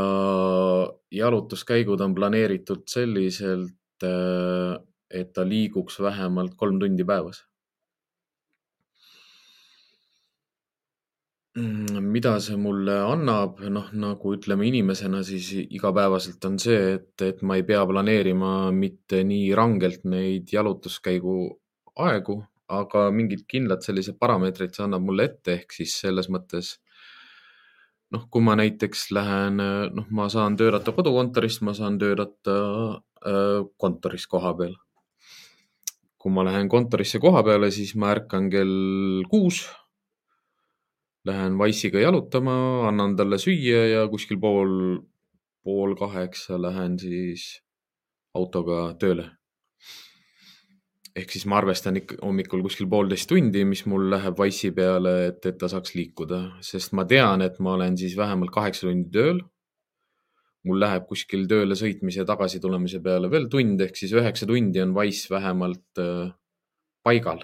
jalutuskäigud on planeeritud selliselt, äh, et ta liiguks vähemalt kolm tundi päevas. Mm, mida see mulle annab, noh, nagu ütleme inimesena, siis igapäevaselt on see, et, et ma ei pea planeerima mitte nii rangelt neid jalutuskäigu aegu, aga mingid kindlad sellised parameetrid see annab mulle ette, ehk siis selles mõttes noh, kui ma näiteks lähen, noh, ma saan töötada kodukontorist, ma saan töötada äh, kontoris koha peal. kui ma lähen kontorisse koha peale, siis ma ärkan kell kuus. Lähen Wise'iga jalutama, annan talle süüa ja kuskil pool, pool kaheksa lähen siis autoga tööle ehk siis ma arvestan ikka hommikul kuskil poolteist tundi, mis mul läheb Wise'i peale, et, et ta saaks liikuda, sest ma tean, et ma olen siis vähemalt kaheksa tundi tööl. mul läheb kuskil tööle sõitmise ja tagasi tulemise peale veel tund, ehk siis üheksa tundi on Wise vähemalt äh, paigal.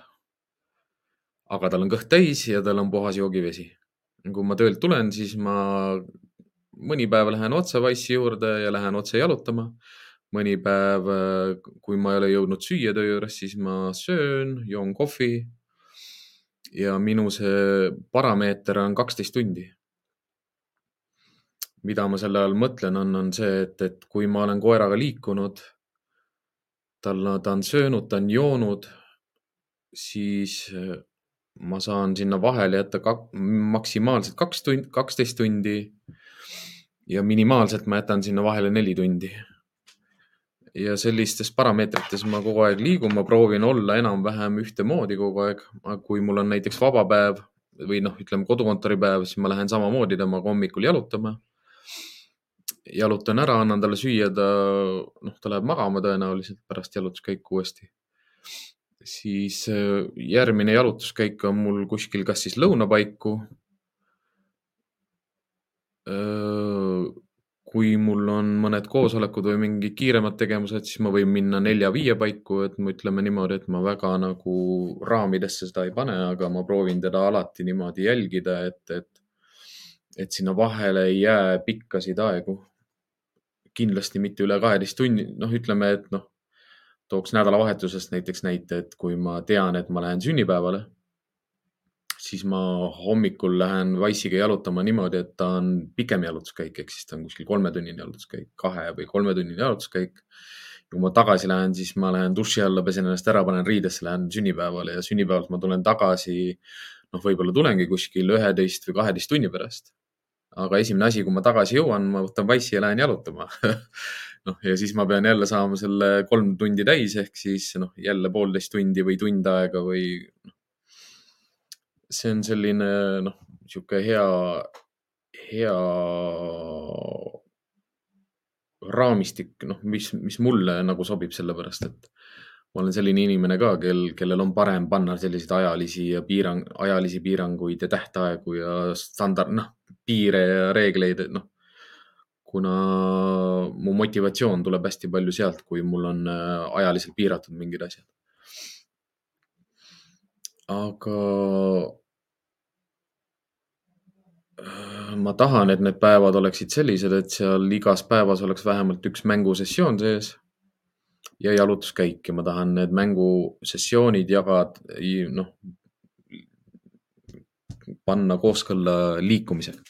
aga tal on kõht täis ja tal on puhas joogivesi. kui ma töölt tulen, siis ma mõni päev lähen otse Wise'i juurde ja lähen otse jalutama mõni päev, äh, kui ma ei ole jõudnud süüa töö juures, siis ma söön, joon kohvi. ja minu see parameeter on kaksteist tundi. mida ma selle all mõtlen, on, on see, et, et kui ma olen koeraga liikunud, tal, ta on söönud, ta on joonud, siis äh, ma saan sinna vahele jätta kak, maksimaalselt kaks tundi, kaksteist tundi. ja minimaalselt ma jätan sinna vahele neli tundi ja sellistes parameetrites ma kogu aeg liigun, ma proovin olla enam-vähem ühtemoodi kogu aeg. kui mul on näiteks vaba päev või noh, ütleme kodukontori päev, siis ma lähen samamoodi temaga hommikul jalutama. jalutan ära, annan talle süüa, ta, noh, ta läheb magama tõenäoliselt pärast jalutuskäiku uuesti. siis äh, järgmine jalutuskäik on mul kuskil, kas siis lõunapaiku äh, kui mul on mõned koosolekud või mingid kiiremad tegevused, siis ma võin minna nelja-viie paiku, et me ütleme niimoodi, et ma väga nagu raamidesse seda ei pane, aga ma proovin teda alati niimoodi jälgida, et, et, et sinna vahele ei jää pikkasid aegu. kindlasti mitte üle kaheteist tunni, noh, ütleme, et noh, tooks nädalavahetusest näiteks näite, et kui ma tean, et ma lähen sünnipäevale siis ma hommikul lähen Wise'iga jalutama niimoodi, et ta on pikem jalutuskäik, ehk siis ta on kuskil kolmetunnine jalutuskäik, kahe või kolmetunnine jalutuskäik. ja kui ma tagasi lähen, siis ma lähen duši alla, pesen ennast ära, panen riidesse, lähen sünnipäevale ja sünnipäevalt ma tulen tagasi. noh, võib-olla tulengi kuskil üheteist või kaheteist tunni pärast. aga esimene asi, kui ma tagasi jõuan, ma võtan Wise'i ja lähen jalutama noh, ja siis ma pean jälle saama selle kolm tundi täis ehk siis noh, jälle poolteist tundi või tund aega või noh see on selline noh, niisugune hea, hea raamistik, noh, mis, mis mulle nagu sobib, sellepärast et ma olen selline inimene ka, kel, kellel on parem panna selliseid ajalisi ja piirang, ajalisi piiranguid ja tähtaegu ja standard, noh, piire ja reegleid, et noh, kuna mu motivatsioon tuleb hästi palju sealt, kui mul on äh, ajaliselt piiratud mingid asjad. Aga ma tahan, et need päevad oleksid sellised, et seal igas päevas oleks vähemalt üks mängusessioon sees ja jalutuskäik ja ma tahan need mängusessioonid jagada, noh, panna kooskõlla liikumisega.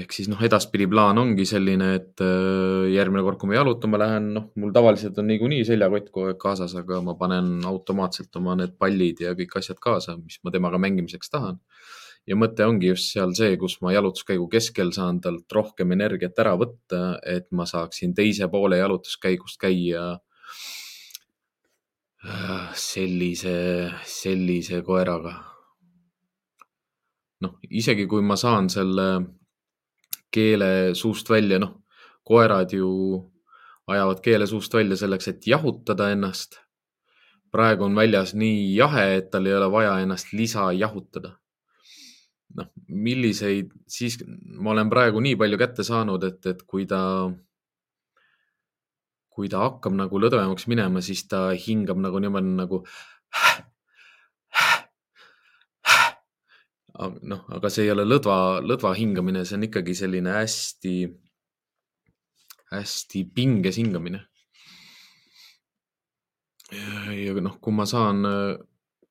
Ehk siis noh, edaspidi plaan ongi selline, et äh, järgmine kord, kui ma jalutama lähen, noh, mul tavaliselt on niikuinii seljakott kogu aeg kaasas, aga ma panen automaatselt oma need pallid ja kõik asjad kaasa, mis ma temaga mängimiseks tahan ja mõte ongi just seal see, kus ma jalutuskäigu keskel saan talt rohkem energiat ära võtta, et ma saaksin teise poole jalutuskäigust käia äh, sellise, sellise koeraga. noh, isegi kui ma saan selle keele suust välja, noh, koerad ju ajavad keele suust välja selleks, et jahutada ennast. praegu on väljas nii jahe, et tal ei ole vaja ennast lisa jahutada noh, milliseid, siis ma olen praegu nii palju kätte saanud, et, et kui ta, kui ta hakkab nagu lõdvemaks minema, siis ta hingab nagu niimoodi nagu noh, aga see ei ole lõdva, lõdva hingamine, see on ikkagi selline hästi, hästi pinges hingamine. ja noh, kui ma saan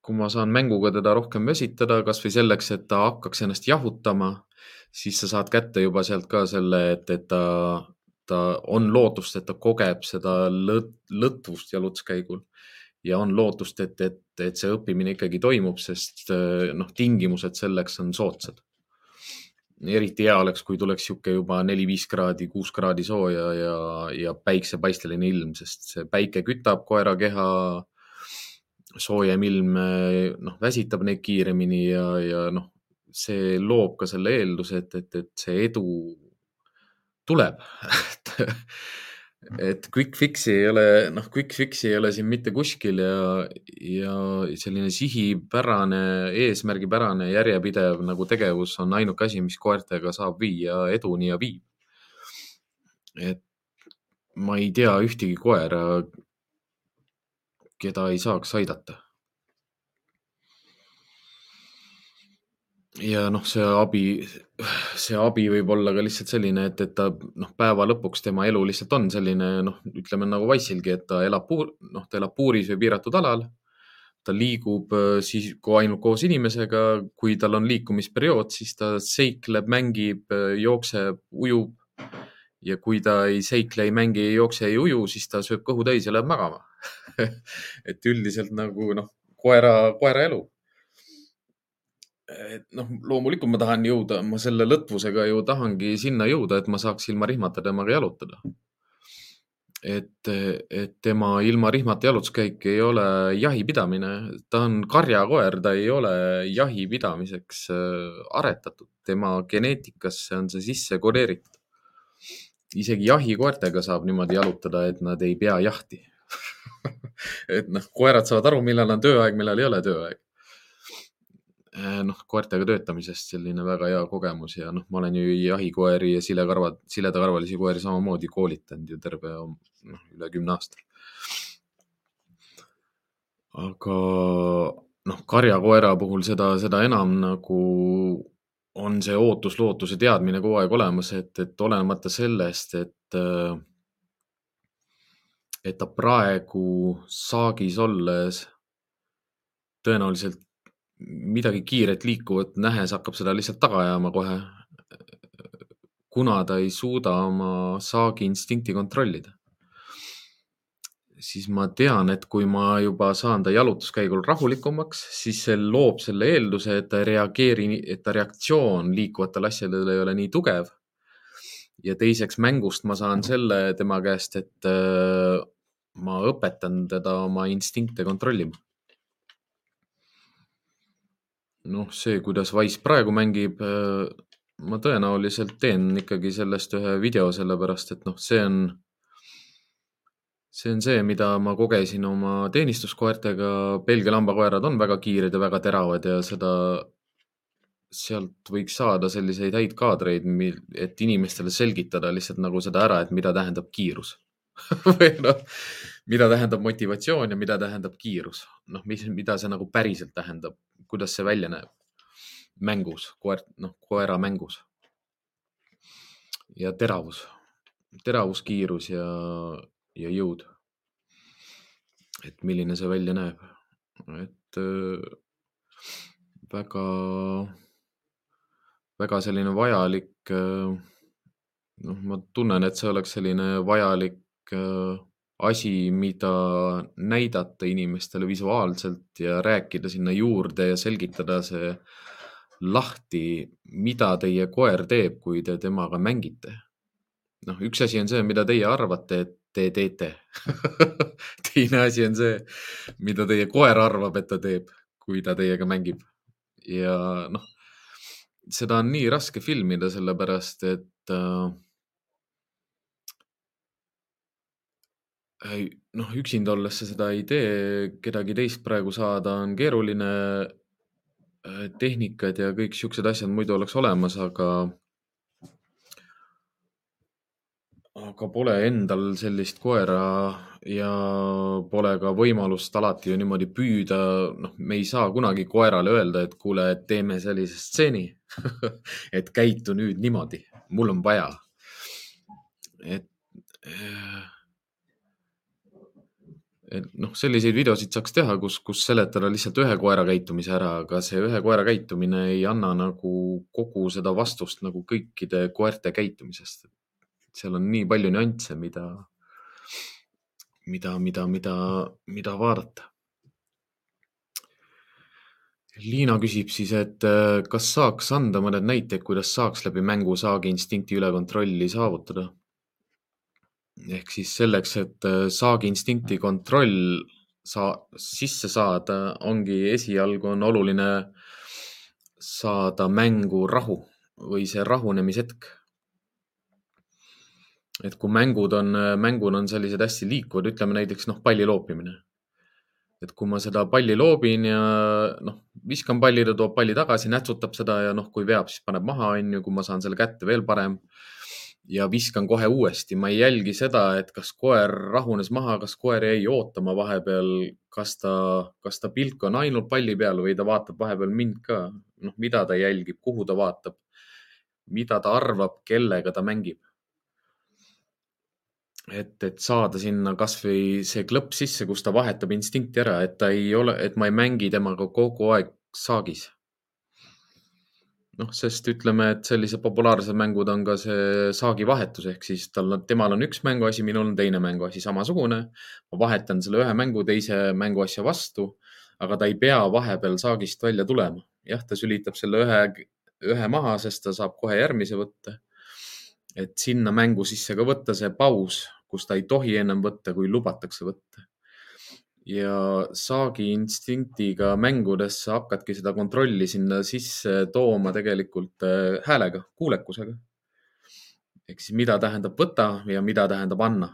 kui ma saan mänguga teda rohkem väsitada, kasvõi selleks, et ta hakkaks ennast jahutama, siis sa saad kätte juba sealt ka selle, et, et ta, ta on lootust, et ta kogeb seda lõt, lõtvust jalutuskäigul. Ja on lootust, et, et, et see õppimine ikkagi toimub, sest noh, tingimused selleks on soodsad. eriti hea oleks, kui tuleks niisugune juba neli-viis kraadi, kuus kraadi sooja ja, ja päiksepaisteline ilm, sest see päike kütab koera keha. soojem ilm noh, väsitab neid kiiremini ja, ja noh, see loob ka selle eelduse, et, et, et see edu tuleb et quick fix'i ei ole, noh, quick fix'i ei ole siin mitte kuskil ja, ja selline sihipärane, eesmärgipärane, järjepidev nagu tegevus on ainuke asi, mis koertega saab viia eduni ja viib. et ma ei tea ühtegi koera, keda ei saaks aidata ja noh, see abi, see abi võib olla ka lihtsalt selline, et, et ta noh, päeva lõpuks tema elu lihtsalt on selline noh, ütleme nagu Wise'ilgi, et ta elab puur, noh, ta elab puuris või piiratud alal. ta liigub äh, siis ainult koos inimesega, kui tal on liikumisperiood, siis ta seikleb, mängib, äh, jookseb, ujub. ja kui ta ei seikle, ei mängi, ei jookse, ei uju, siis ta sööb kõhu täis ja läheb magama et üldiselt nagu noh, koera, koera elu et noh, loomulikult ma tahan jõuda, ma selle lõtvusega ju tahangi sinna jõuda, et ma saaks ilma rihmata temaga jalutada. et, et tema ilma rihmata jalutuskäik ei ole jahipidamine, ta on karjakoer, ta ei ole jahi pidamiseks äh, aretatud, tema geneetikasse on see sisse kodeeritud. isegi jahikoertega saab niimoodi jalutada, et nad ei pea jahti et noh, koerad saavad aru, millal on tööaeg, millal ei ole tööaeg noh, koertega töötamisest selline väga hea kogemus ja noh, ma olen ju jahikoeri ja silekarvad, siledakarvalisi koeri samamoodi koolitanud ju terve noh, üle kümne aasta. aga noh, karjakoera puhul seda, seda enam nagu on see ootus-lootuse teadmine kogu aeg olemas, et, et olenemata sellest, et et ta praegu saagis olles tõenäoliselt midagi kiiret liikuvat nähes hakkab seda lihtsalt taga ajama kohe. kuna ta ei suuda oma saagi instinkti kontrollida, siis ma tean, et kui ma juba saan ta jalutuskäigul rahulikumaks, siis see loob selle eelduse, et ta reageeri, et ta reaktsioon liikuvatele asjadele ei ole nii tugev. ja teiseks mängust ma saan selle tema käest, et äh, ma õpetan teda oma instinkte kontrollima noh, see, kuidas Wise praegu mängib, äh, ma tõenäoliselt teen ikkagi sellest ühe video, sellepärast et noh, see on, see on see, mida ma kogesin oma teenistuskoertega. Belgia lambakoerad on väga kiired ja väga teravad ja seda, sealt võiks saada selliseid häid kaadreid, et inimestele selgitada lihtsalt nagu seda ära, et mida tähendab kiirus või noh, mida tähendab motivatsioon ja mida tähendab kiirus. noh, mis, mida see nagu päriselt tähendab, kuidas see välja näeb mängus, koer, noh, koera mängus. ja teravus, teravus, kiirus ja, ja jõud. et milline see välja näeb, et äh, väga, väga selline vajalik. Äh, noh, ma tunnen, et see oleks selline vajalik äh, asi, mida näidata inimestele visuaalselt ja rääkida sinna juurde ja selgitada see lahti, mida teie koer teeb, kui te temaga mängite. noh, üks asi on see, mida teie arvate, et te teete teine asi on see, mida teie koer arvab, et ta teeb, kui ta teiega mängib. ja noh, seda on nii raske filmida, sellepärast et äh, noh, üksinda olles sa seda ei tee, kedagi teist praegu saada on keeruline. Äh, tehnikad ja kõik siuksed asjad muidu oleks olemas, aga, aga pole endal sellist koera ja pole ka võimalust alati ju niimoodi püüda. noh, me ei saa kunagi koerale öelda, et kuule, et teeme sellise stseeni et käitu nüüd niimoodi, mul on vaja. et äh, et noh, selliseid videosid saaks teha, kus, kus seletada lihtsalt ühe koera käitumise ära, aga see ühe koera käitumine ei anna nagu kogu seda vastust nagu kõikide koerte käitumisest. seal on nii palju nüansse, mida, mida, mida, mida, mida vaadata. Liina küsib siis, et kas saaks anda mõned näited, kuidas saaks läbi mängu saagi instinkti üle kontrolli saavutada? Ehk siis selleks, et äh, saagi instinkti kontroll saa-, sisse saada, ongi esialgu on oluline saada mängu rahu või see rahunemishetk. Et kui mängud on, mängud on sellised hästi liikuvad, ütleme näiteks noh, palli loopimine. et kui ma seda palli loobin ja noh, viskan palli, ta toob palli tagasi, nätsutab seda ja noh, kui veab, siis paneb maha, on ju, kui ma saan selle kätte veel parem ja viskan kohe uuesti, ma ei jälgi seda, et kas koer rahunes maha, kas koer jäi ootama vahepeal, kas ta, kas ta pilk on ainult palli peal või ta vaatab vahepeal mind ka, noh, mida ta jälgib, kuhu ta vaatab, mida ta arvab, kellega ta mängib. Et, et saada sinna kasvõi see klõpp sisse, kus ta vahetab instinkti ära, et ta ei ole, et ma ei mängi temaga kogu aeg saagis. Noh, sest ütleme, et sellised populaarsed mängud on ka see saagivahetus ehk siis tal on, temal on üks mänguasi, minul on teine mänguasi, samasugune. ma vahetan selle ühe mängu teise mänguasja vastu, aga ta ei pea vahepeal saagist välja tulema. jah, ta sülitab selle ühe, ühe maha, sest ta saab kohe järgmise võtta et sinna mängu sisse ka võtta see paus, kus ta ei tohi ennem võtta, kui lubatakse võtta. Ja saagi instinktiga mängudes sa hakkadki seda kontrolli sinna sisse tooma tegelikult äh, häälega, kuulekusega. ehk siis mida tähendab võta ja mida tähendab anna.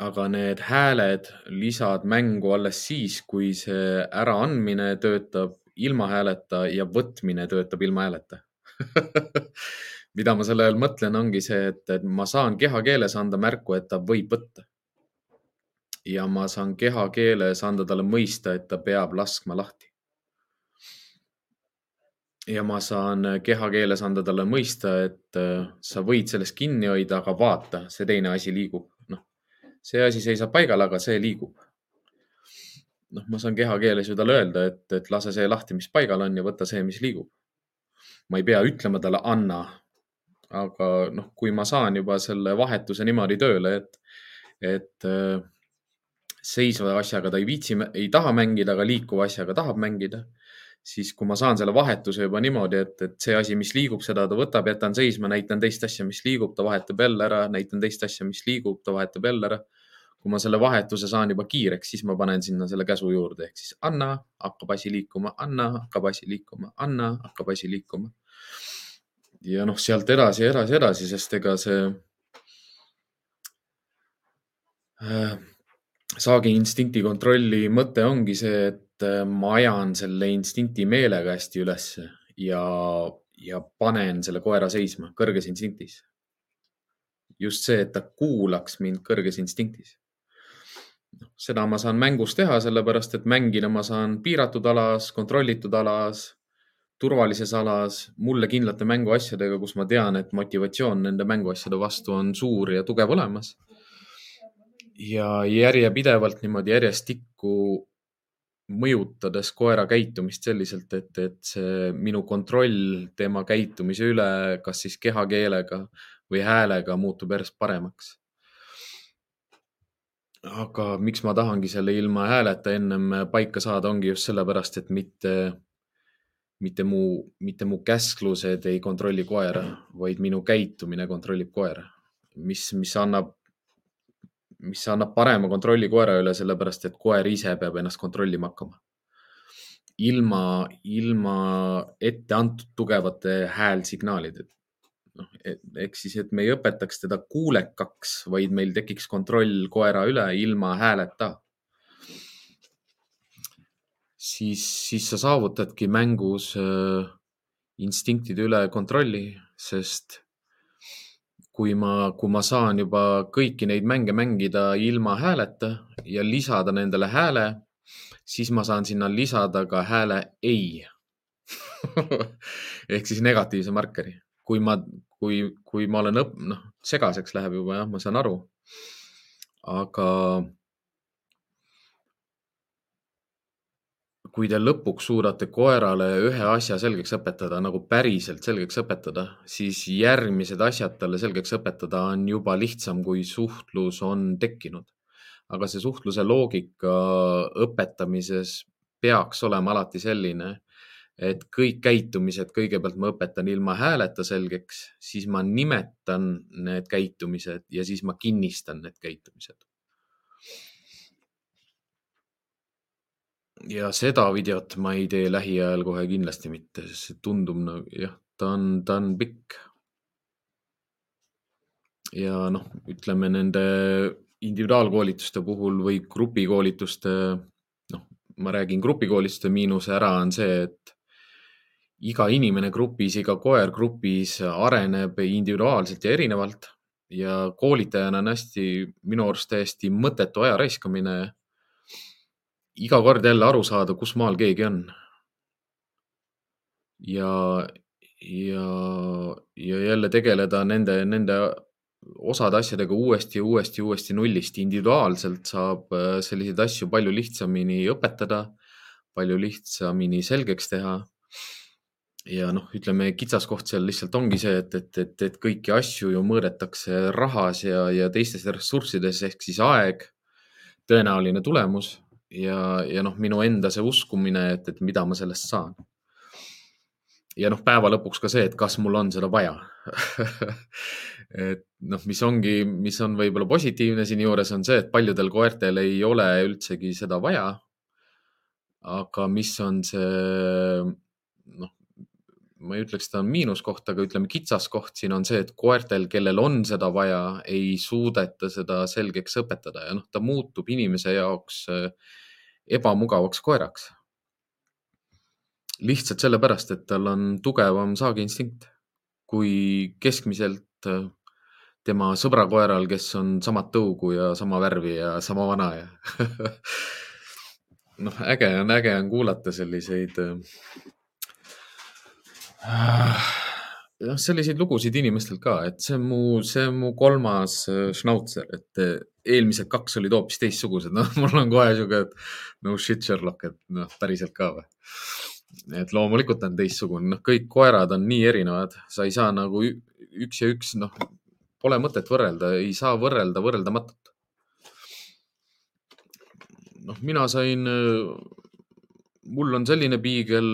aga need hääled lisad mängu alles siis, kui see äraandmine töötab ilma hääleta ja võtmine töötab ilma hääleta mida ma selle all mõtlen, ongi see, et, et ma saan kehakeeles anda märku, et ta võib võtta. Ja ma saan kehakeeles anda talle mõista, et ta peab laskma lahti. ja ma saan kehakeeles anda talle mõista, et äh, sa võid sellest kinni hoida, aga vaata, see teine asi liigub. noh, see asi seisab paigal, aga see liigub noh, ma saan kehakeeles ju talle öelda, et, et lase see lahti, mis paigal on ja võta see, mis liigub. ma ei pea ütlema talle anna, aga noh, kui ma saan juba selle vahetuse niimoodi tööle, et, et äh, seisva asjaga ta ei viitsi, ei taha mängida, aga liikuva asjaga tahab mängida, siis kui ma saan selle vahetuse juba niimoodi, et, et see asi, mis liigub, seda ta võtab, jätan seisma, näitan teist asja, mis liigub, ta vahetab jälle ära, näitan teist asja, mis liigub, ta vahetab jälle ära. kui ma selle vahetuse saan juba kiireks, siis ma panen sinna selle käsu juurde ehk siis anna, hakkab asi liikuma, anna, hakkab asi liikuma, anna, hakkab asi liikuma ja noh, sealt edasi, edasi, edasi, sest ega see äh, saagi instinkti kontrolli mõte ongi see, et äh, ma ajan selle instinkti meelega hästi ülesse ja, ja panen selle koera seisma kõrges instinktis. just see, et ta kuulaks mind kõrges instinktis. noh, seda ma saan mängus teha, sellepärast et mängida ma saan piiratud alas, kontrollitud alas turvalises alas mulle kindlate mänguasjadega, kus ma tean, et motivatsioon nende mänguasjade vastu on suur ja tugev olemas. Ja järjepidevalt niimoodi järjestikku mõjutades koera käitumist selliselt, et, et see minu kontroll tema käitumise üle, kas siis kehakeelega või häälega muutub järjest paremaks. aga miks ma tahangi selle ilma hääleta ennem paika saada, ongi just sellepärast, et mitte mitte mu, mitte mu käsklused ei kontrolli koera, vaid minu käitumine kontrollib koera, mis, mis annab, mis annab parema kontrolli koera üle, sellepärast et koer ise peab ennast kontrollima hakkama. ilma, ilma ette antud tugevate häälsignaalideta. noh, ehk siis, et me ei õpetaks teda kuulekaks, vaid meil tekiks kontroll koera üle ilma hääleta siis, siis sa saavutadki mängus äh, instinktide üle kontrolli, sest kui ma, kui ma saan juba kõiki neid mänge mängida ilma hääleta ja lisada nendele hääle, siis ma saan sinna lisada ka hääle ei ehk siis negatiivse markeri. kui ma, kui, kui ma olen õpp-, noh, segaseks läheb juba jah, ma saan aru. aga kui te lõpuks suudate koerale ühe asja selgeks õpetada, nagu päriselt selgeks õpetada, siis järgmised asjad talle selgeks õpetada on juba lihtsam, kui suhtlus on tekkinud. aga see suhtluse loogika õpetamises peaks olema alati selline, et kõik käitumised kõigepealt ma õpetan ilma hääleta selgeks, siis ma nimetan need käitumised ja siis ma kinnistan need käitumised ja seda videot ma ei tee lähiajal kohe kindlasti mitte, sest see tundub nagu jah, ta on, ta on pikk. ja noh, ütleme nende individuaalkoolituste puhul või grupikoolituste, noh, ma räägin grupikoolituste miinuse ära on see, et iga inimene grupis, iga koer grupis areneb individuaalselt ja erinevalt ja koolitajana on hästi, minu arust täiesti mõttetu aja raiskamine iga kord jälle aru saada, kus maal keegi on. ja, ja, ja jälle tegeleda nende, nende osade asjadega uuesti, uuesti, uuesti nullist. individuaalselt saab äh, selliseid asju palju lihtsamini õpetada, palju lihtsamini selgeks teha. ja noh, ütleme kitsaskoht seal lihtsalt ongi see, et, et, et, et kõiki asju ju mõõdetakse rahas ja, ja teistes ressurssides ehk siis aeg, tõenäoline tulemus ja, ja noh, minu enda see uskumine, et, et mida ma sellest saan. ja noh, päeva lõpuks ka see, et kas mul on seda vaja et noh, mis ongi, mis on võib-olla positiivne siinjuures on see, et paljudel koertel ei ole üldsegi seda vaja. aga mis on see noh, ma ei ütleks, ta on miinuskoht, aga ütleme, kitsaskoht siin on see, et koertel, kellel on seda vaja, ei suudeta seda selgeks õpetada ja noh, ta muutub inimese jaoks äh, ebamugavaks koeraks. lihtsalt sellepärast, et tal on tugevam saagiinstinkt kui keskmiselt äh, tema sõbrakoeral, kes on samat tõugu ja sama värvi ja sama vana ja noh, äge on, äge on kuulata selliseid äh, jah, selliseid lugusid inimestel ka, et see on mu, see on mu kolmas äh, šnautser, et äh, eelmised kaks olid hoopis teistsugused, noh, mul on kohe sihuke, no shit, Sherlock, et noh, päriselt ka või. et loomulikult on teistsugune, noh, kõik koerad on nii erinevad, sa ei saa nagu üks ja üks, noh, pole mõtet võrrelda, ei saa võrrelda võrreldamatut. noh, mina sain mul on selline piigel,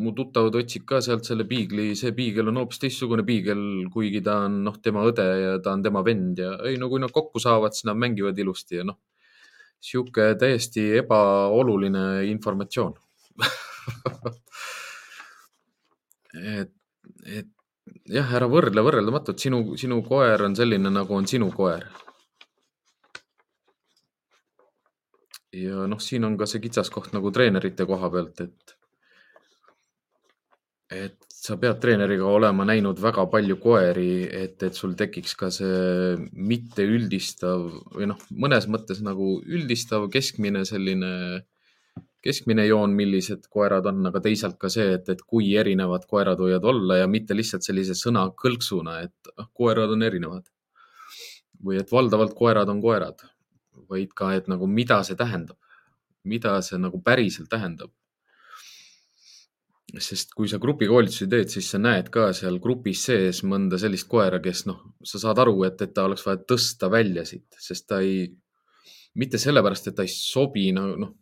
mu tuttavad otsib ka sealt selle piigli, see piigel on hoopis teistsugune piigel, kuigi ta on noh, tema õde ja ta on tema vend ja ei no kui nad kokku saavad, siis nad mängivad ilusti ja noh, sihuke täiesti ebaoluline informatsioon. Et, et jah, ära võrdle võrreldamatut, sinu, sinu koer on selline, nagu on sinu koer ja noh, siin on ka see kitsaskoht nagu treenerite koha pealt, et, et sa pead treeneriga olema näinud väga palju koeri, et, et sul tekiks ka see mitte üldistav või noh, mõnes mõttes nagu üldistav keskmine selline, keskmine joon, millised koerad on, aga teisalt ka see, et, et kui erinevad koerad võivad olla ja mitte lihtsalt sellise sõnakõlksuna, et ah, koerad on erinevad. või et valdavalt koerad on koerad vaid ka, et nagu, mida see tähendab, mida see nagu päriselt tähendab. sest kui sa grupikoolitusi teed, siis sa näed ka seal grupis sees mõnda sellist koera, kes noh, sa saad aru, et, et ta oleks vaja tõsta välja siit, sest ta ei, mitte sellepärast, et ta ei sobi, no noh,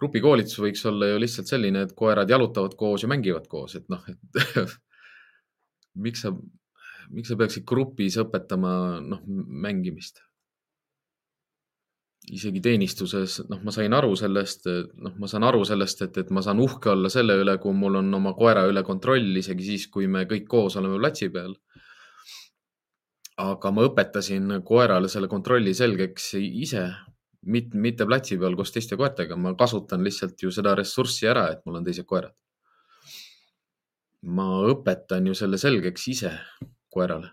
grupikoolitus võiks olla ju lihtsalt selline, et koerad jalutavad koos ja mängivad koos, et noh, et miks sa, miks sa peaksid grupis õpetama, noh, mängimist isegi teenistuses, noh, ma sain aru sellest, noh, ma saan aru sellest, et, et ma saan uhke olla selle üle, kui mul on oma koera üle kontroll, isegi siis, kui me kõik koos oleme platsi peal. aga ma õpetasin koerale selle kontrolli selgeks ise, mitte, mitte platsi peal koos teiste koertega, ma kasutan lihtsalt ju seda ressurssi ära, et mul on teised koerad. ma õpetan ju selle selgeks ise koerale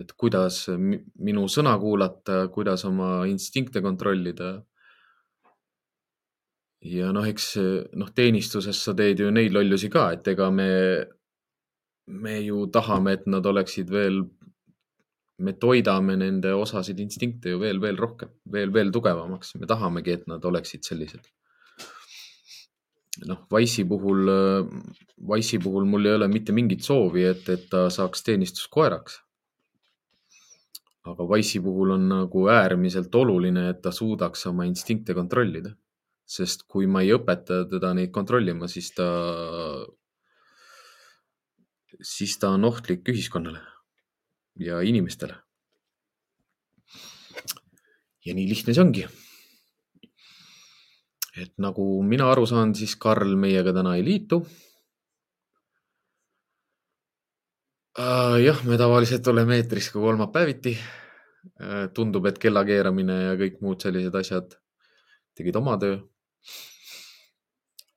et kuidas minu sõna kuulata, kuidas oma instinkte kontrollida. ja noh, eks noh, teenistuses sa teed ju neid lollusi ka, et ega me, me ju tahame, et nad oleksid veel, me toidame nende osasid instinkte ju veel, veel rohkem, veel, veel tugevamaks, me tahamegi, et nad oleksid sellised noh, Wise'i puhul, Wise'i puhul mul ei ole mitte mingit soovi, et, et ta saaks teenistuskoeraks. Aga Wise'i puhul on nagu äärmiselt oluline, et ta suudaks oma instinkte kontrollida. sest kui ma ei õpeta teda neid kontrollima, siis ta, siis ta on ohtlik ühiskonnale ja inimestele. ja nii lihtne see ongi et nagu mina aru saan, siis Karl meiega täna ei liitu. Äh, jah, me tavaliselt oleme eetris ka kolmapäeviti. Äh, tundub, et kella keeramine ja kõik muud sellised asjad tegid oma töö.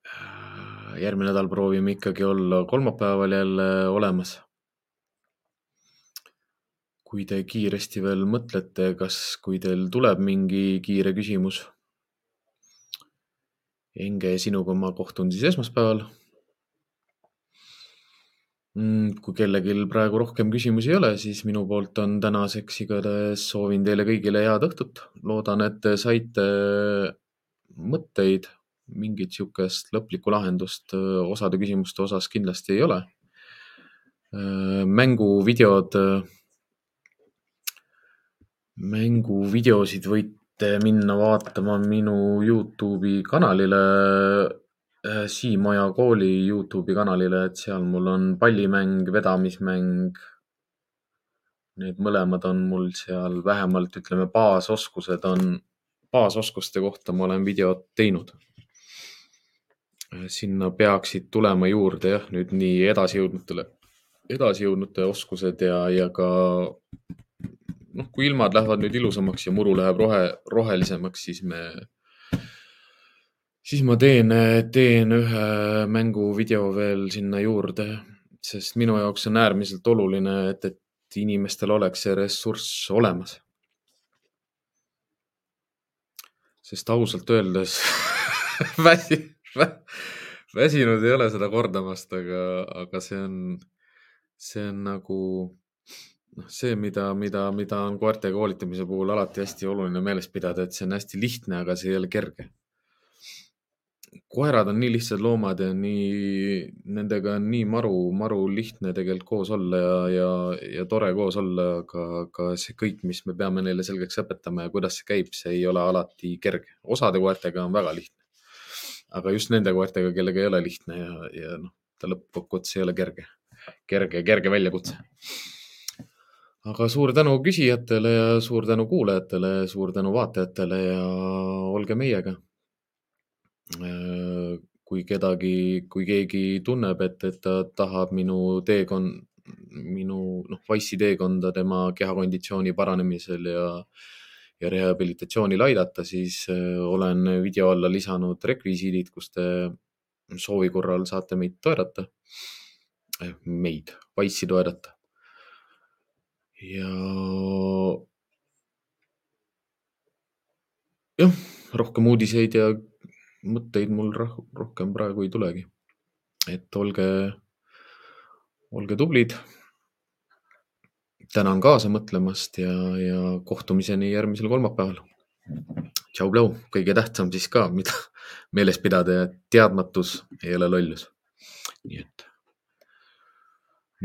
Äh, järgmine nädal proovime ikkagi olla kolmapäeval jälle olemas. kui te kiiresti veel mõtlete, kas, kui teil tuleb mingi kiire küsimus Enge, sinuga ma kohtun siis esmaspäeval. Mm, kui kellelgi praegu rohkem küsimusi ei ole, siis minu poolt on tänaseks igatahes soovin teile kõigile head õhtut. loodan, et te saite mõtteid, mingit niisugust lõplikku lahendust osade küsimuste osas kindlasti ei ole. mänguvideod, mänguvideosid võite minna vaatama minu Youtube'i kanalile, äh, Siim Oja kooli Youtube'i kanalile, et seal mul on pallimäng, vedamismäng. Need mõlemad on mul seal vähemalt ütleme, baasoskused on, baasoskuste kohta ma olen videot teinud. Äh, sinna peaksid tulema juurde jah, nüüd nii edasijõudnutele, edasijõudnute oskused ja, ja ka noh, kui ilmad lähevad nüüd ilusamaks ja muru läheb rohe, rohelisemaks, siis me, siis ma teen, teen ühe mänguvideo veel sinna juurde, sest minu jaoks on äärmiselt oluline, et, et inimestel oleks see ressurss olemas. sest ausalt öeldes väsi, väsinud ei ole seda kordamast, aga, aga see on, see on nagu noh, see, mida, mida, mida on koerte koolitamise puhul alati hästi oluline meeles pidada, et see on hästi lihtne, aga see ei ole kerge. Koerad on nii lihtsad loomad ja nii, nendega on nii maru, maru lihtne tegelikult koos olla ja, ja, ja tore koos olla, aga, aga see kõik, mis me peame neile selgeks õpetama ja kuidas see käib, see ei ole alati kerge. osade koertega on väga lihtne. aga just nende koertega, kellega ei ole lihtne ja, ja noh, ta lõppkokkuvõttes ei ole kerge, kerge, kerge väljakutse aga suur tänu küsijatele ja suur tänu kuulajatele, suur tänu vaatajatele ja olge meiega. Äh, kui kedagi, kui keegi tunneb, et, et ta tahab minu teekond, minu noh, Wise'i teekonda tema kehakonditsiooni paranemisel ja, ja rehabilitatsioonil aidata, siis äh, olen video alla lisanud rekvisiidid, kus te soovi korral saate meid toetada, äh, meid, Wise'i toetada ja jah, rohkem uudiseid ja mõtteid mul rohkem praegu ei tulegi. et olge, olge tublid. tänan kaasa mõtlemast ja, ja kohtumiseni järgmisel kolmapäeval. tšau-plau, kõige tähtsam siis ka, mida meeles pidada, et teadmatus ei ole lollus. nii et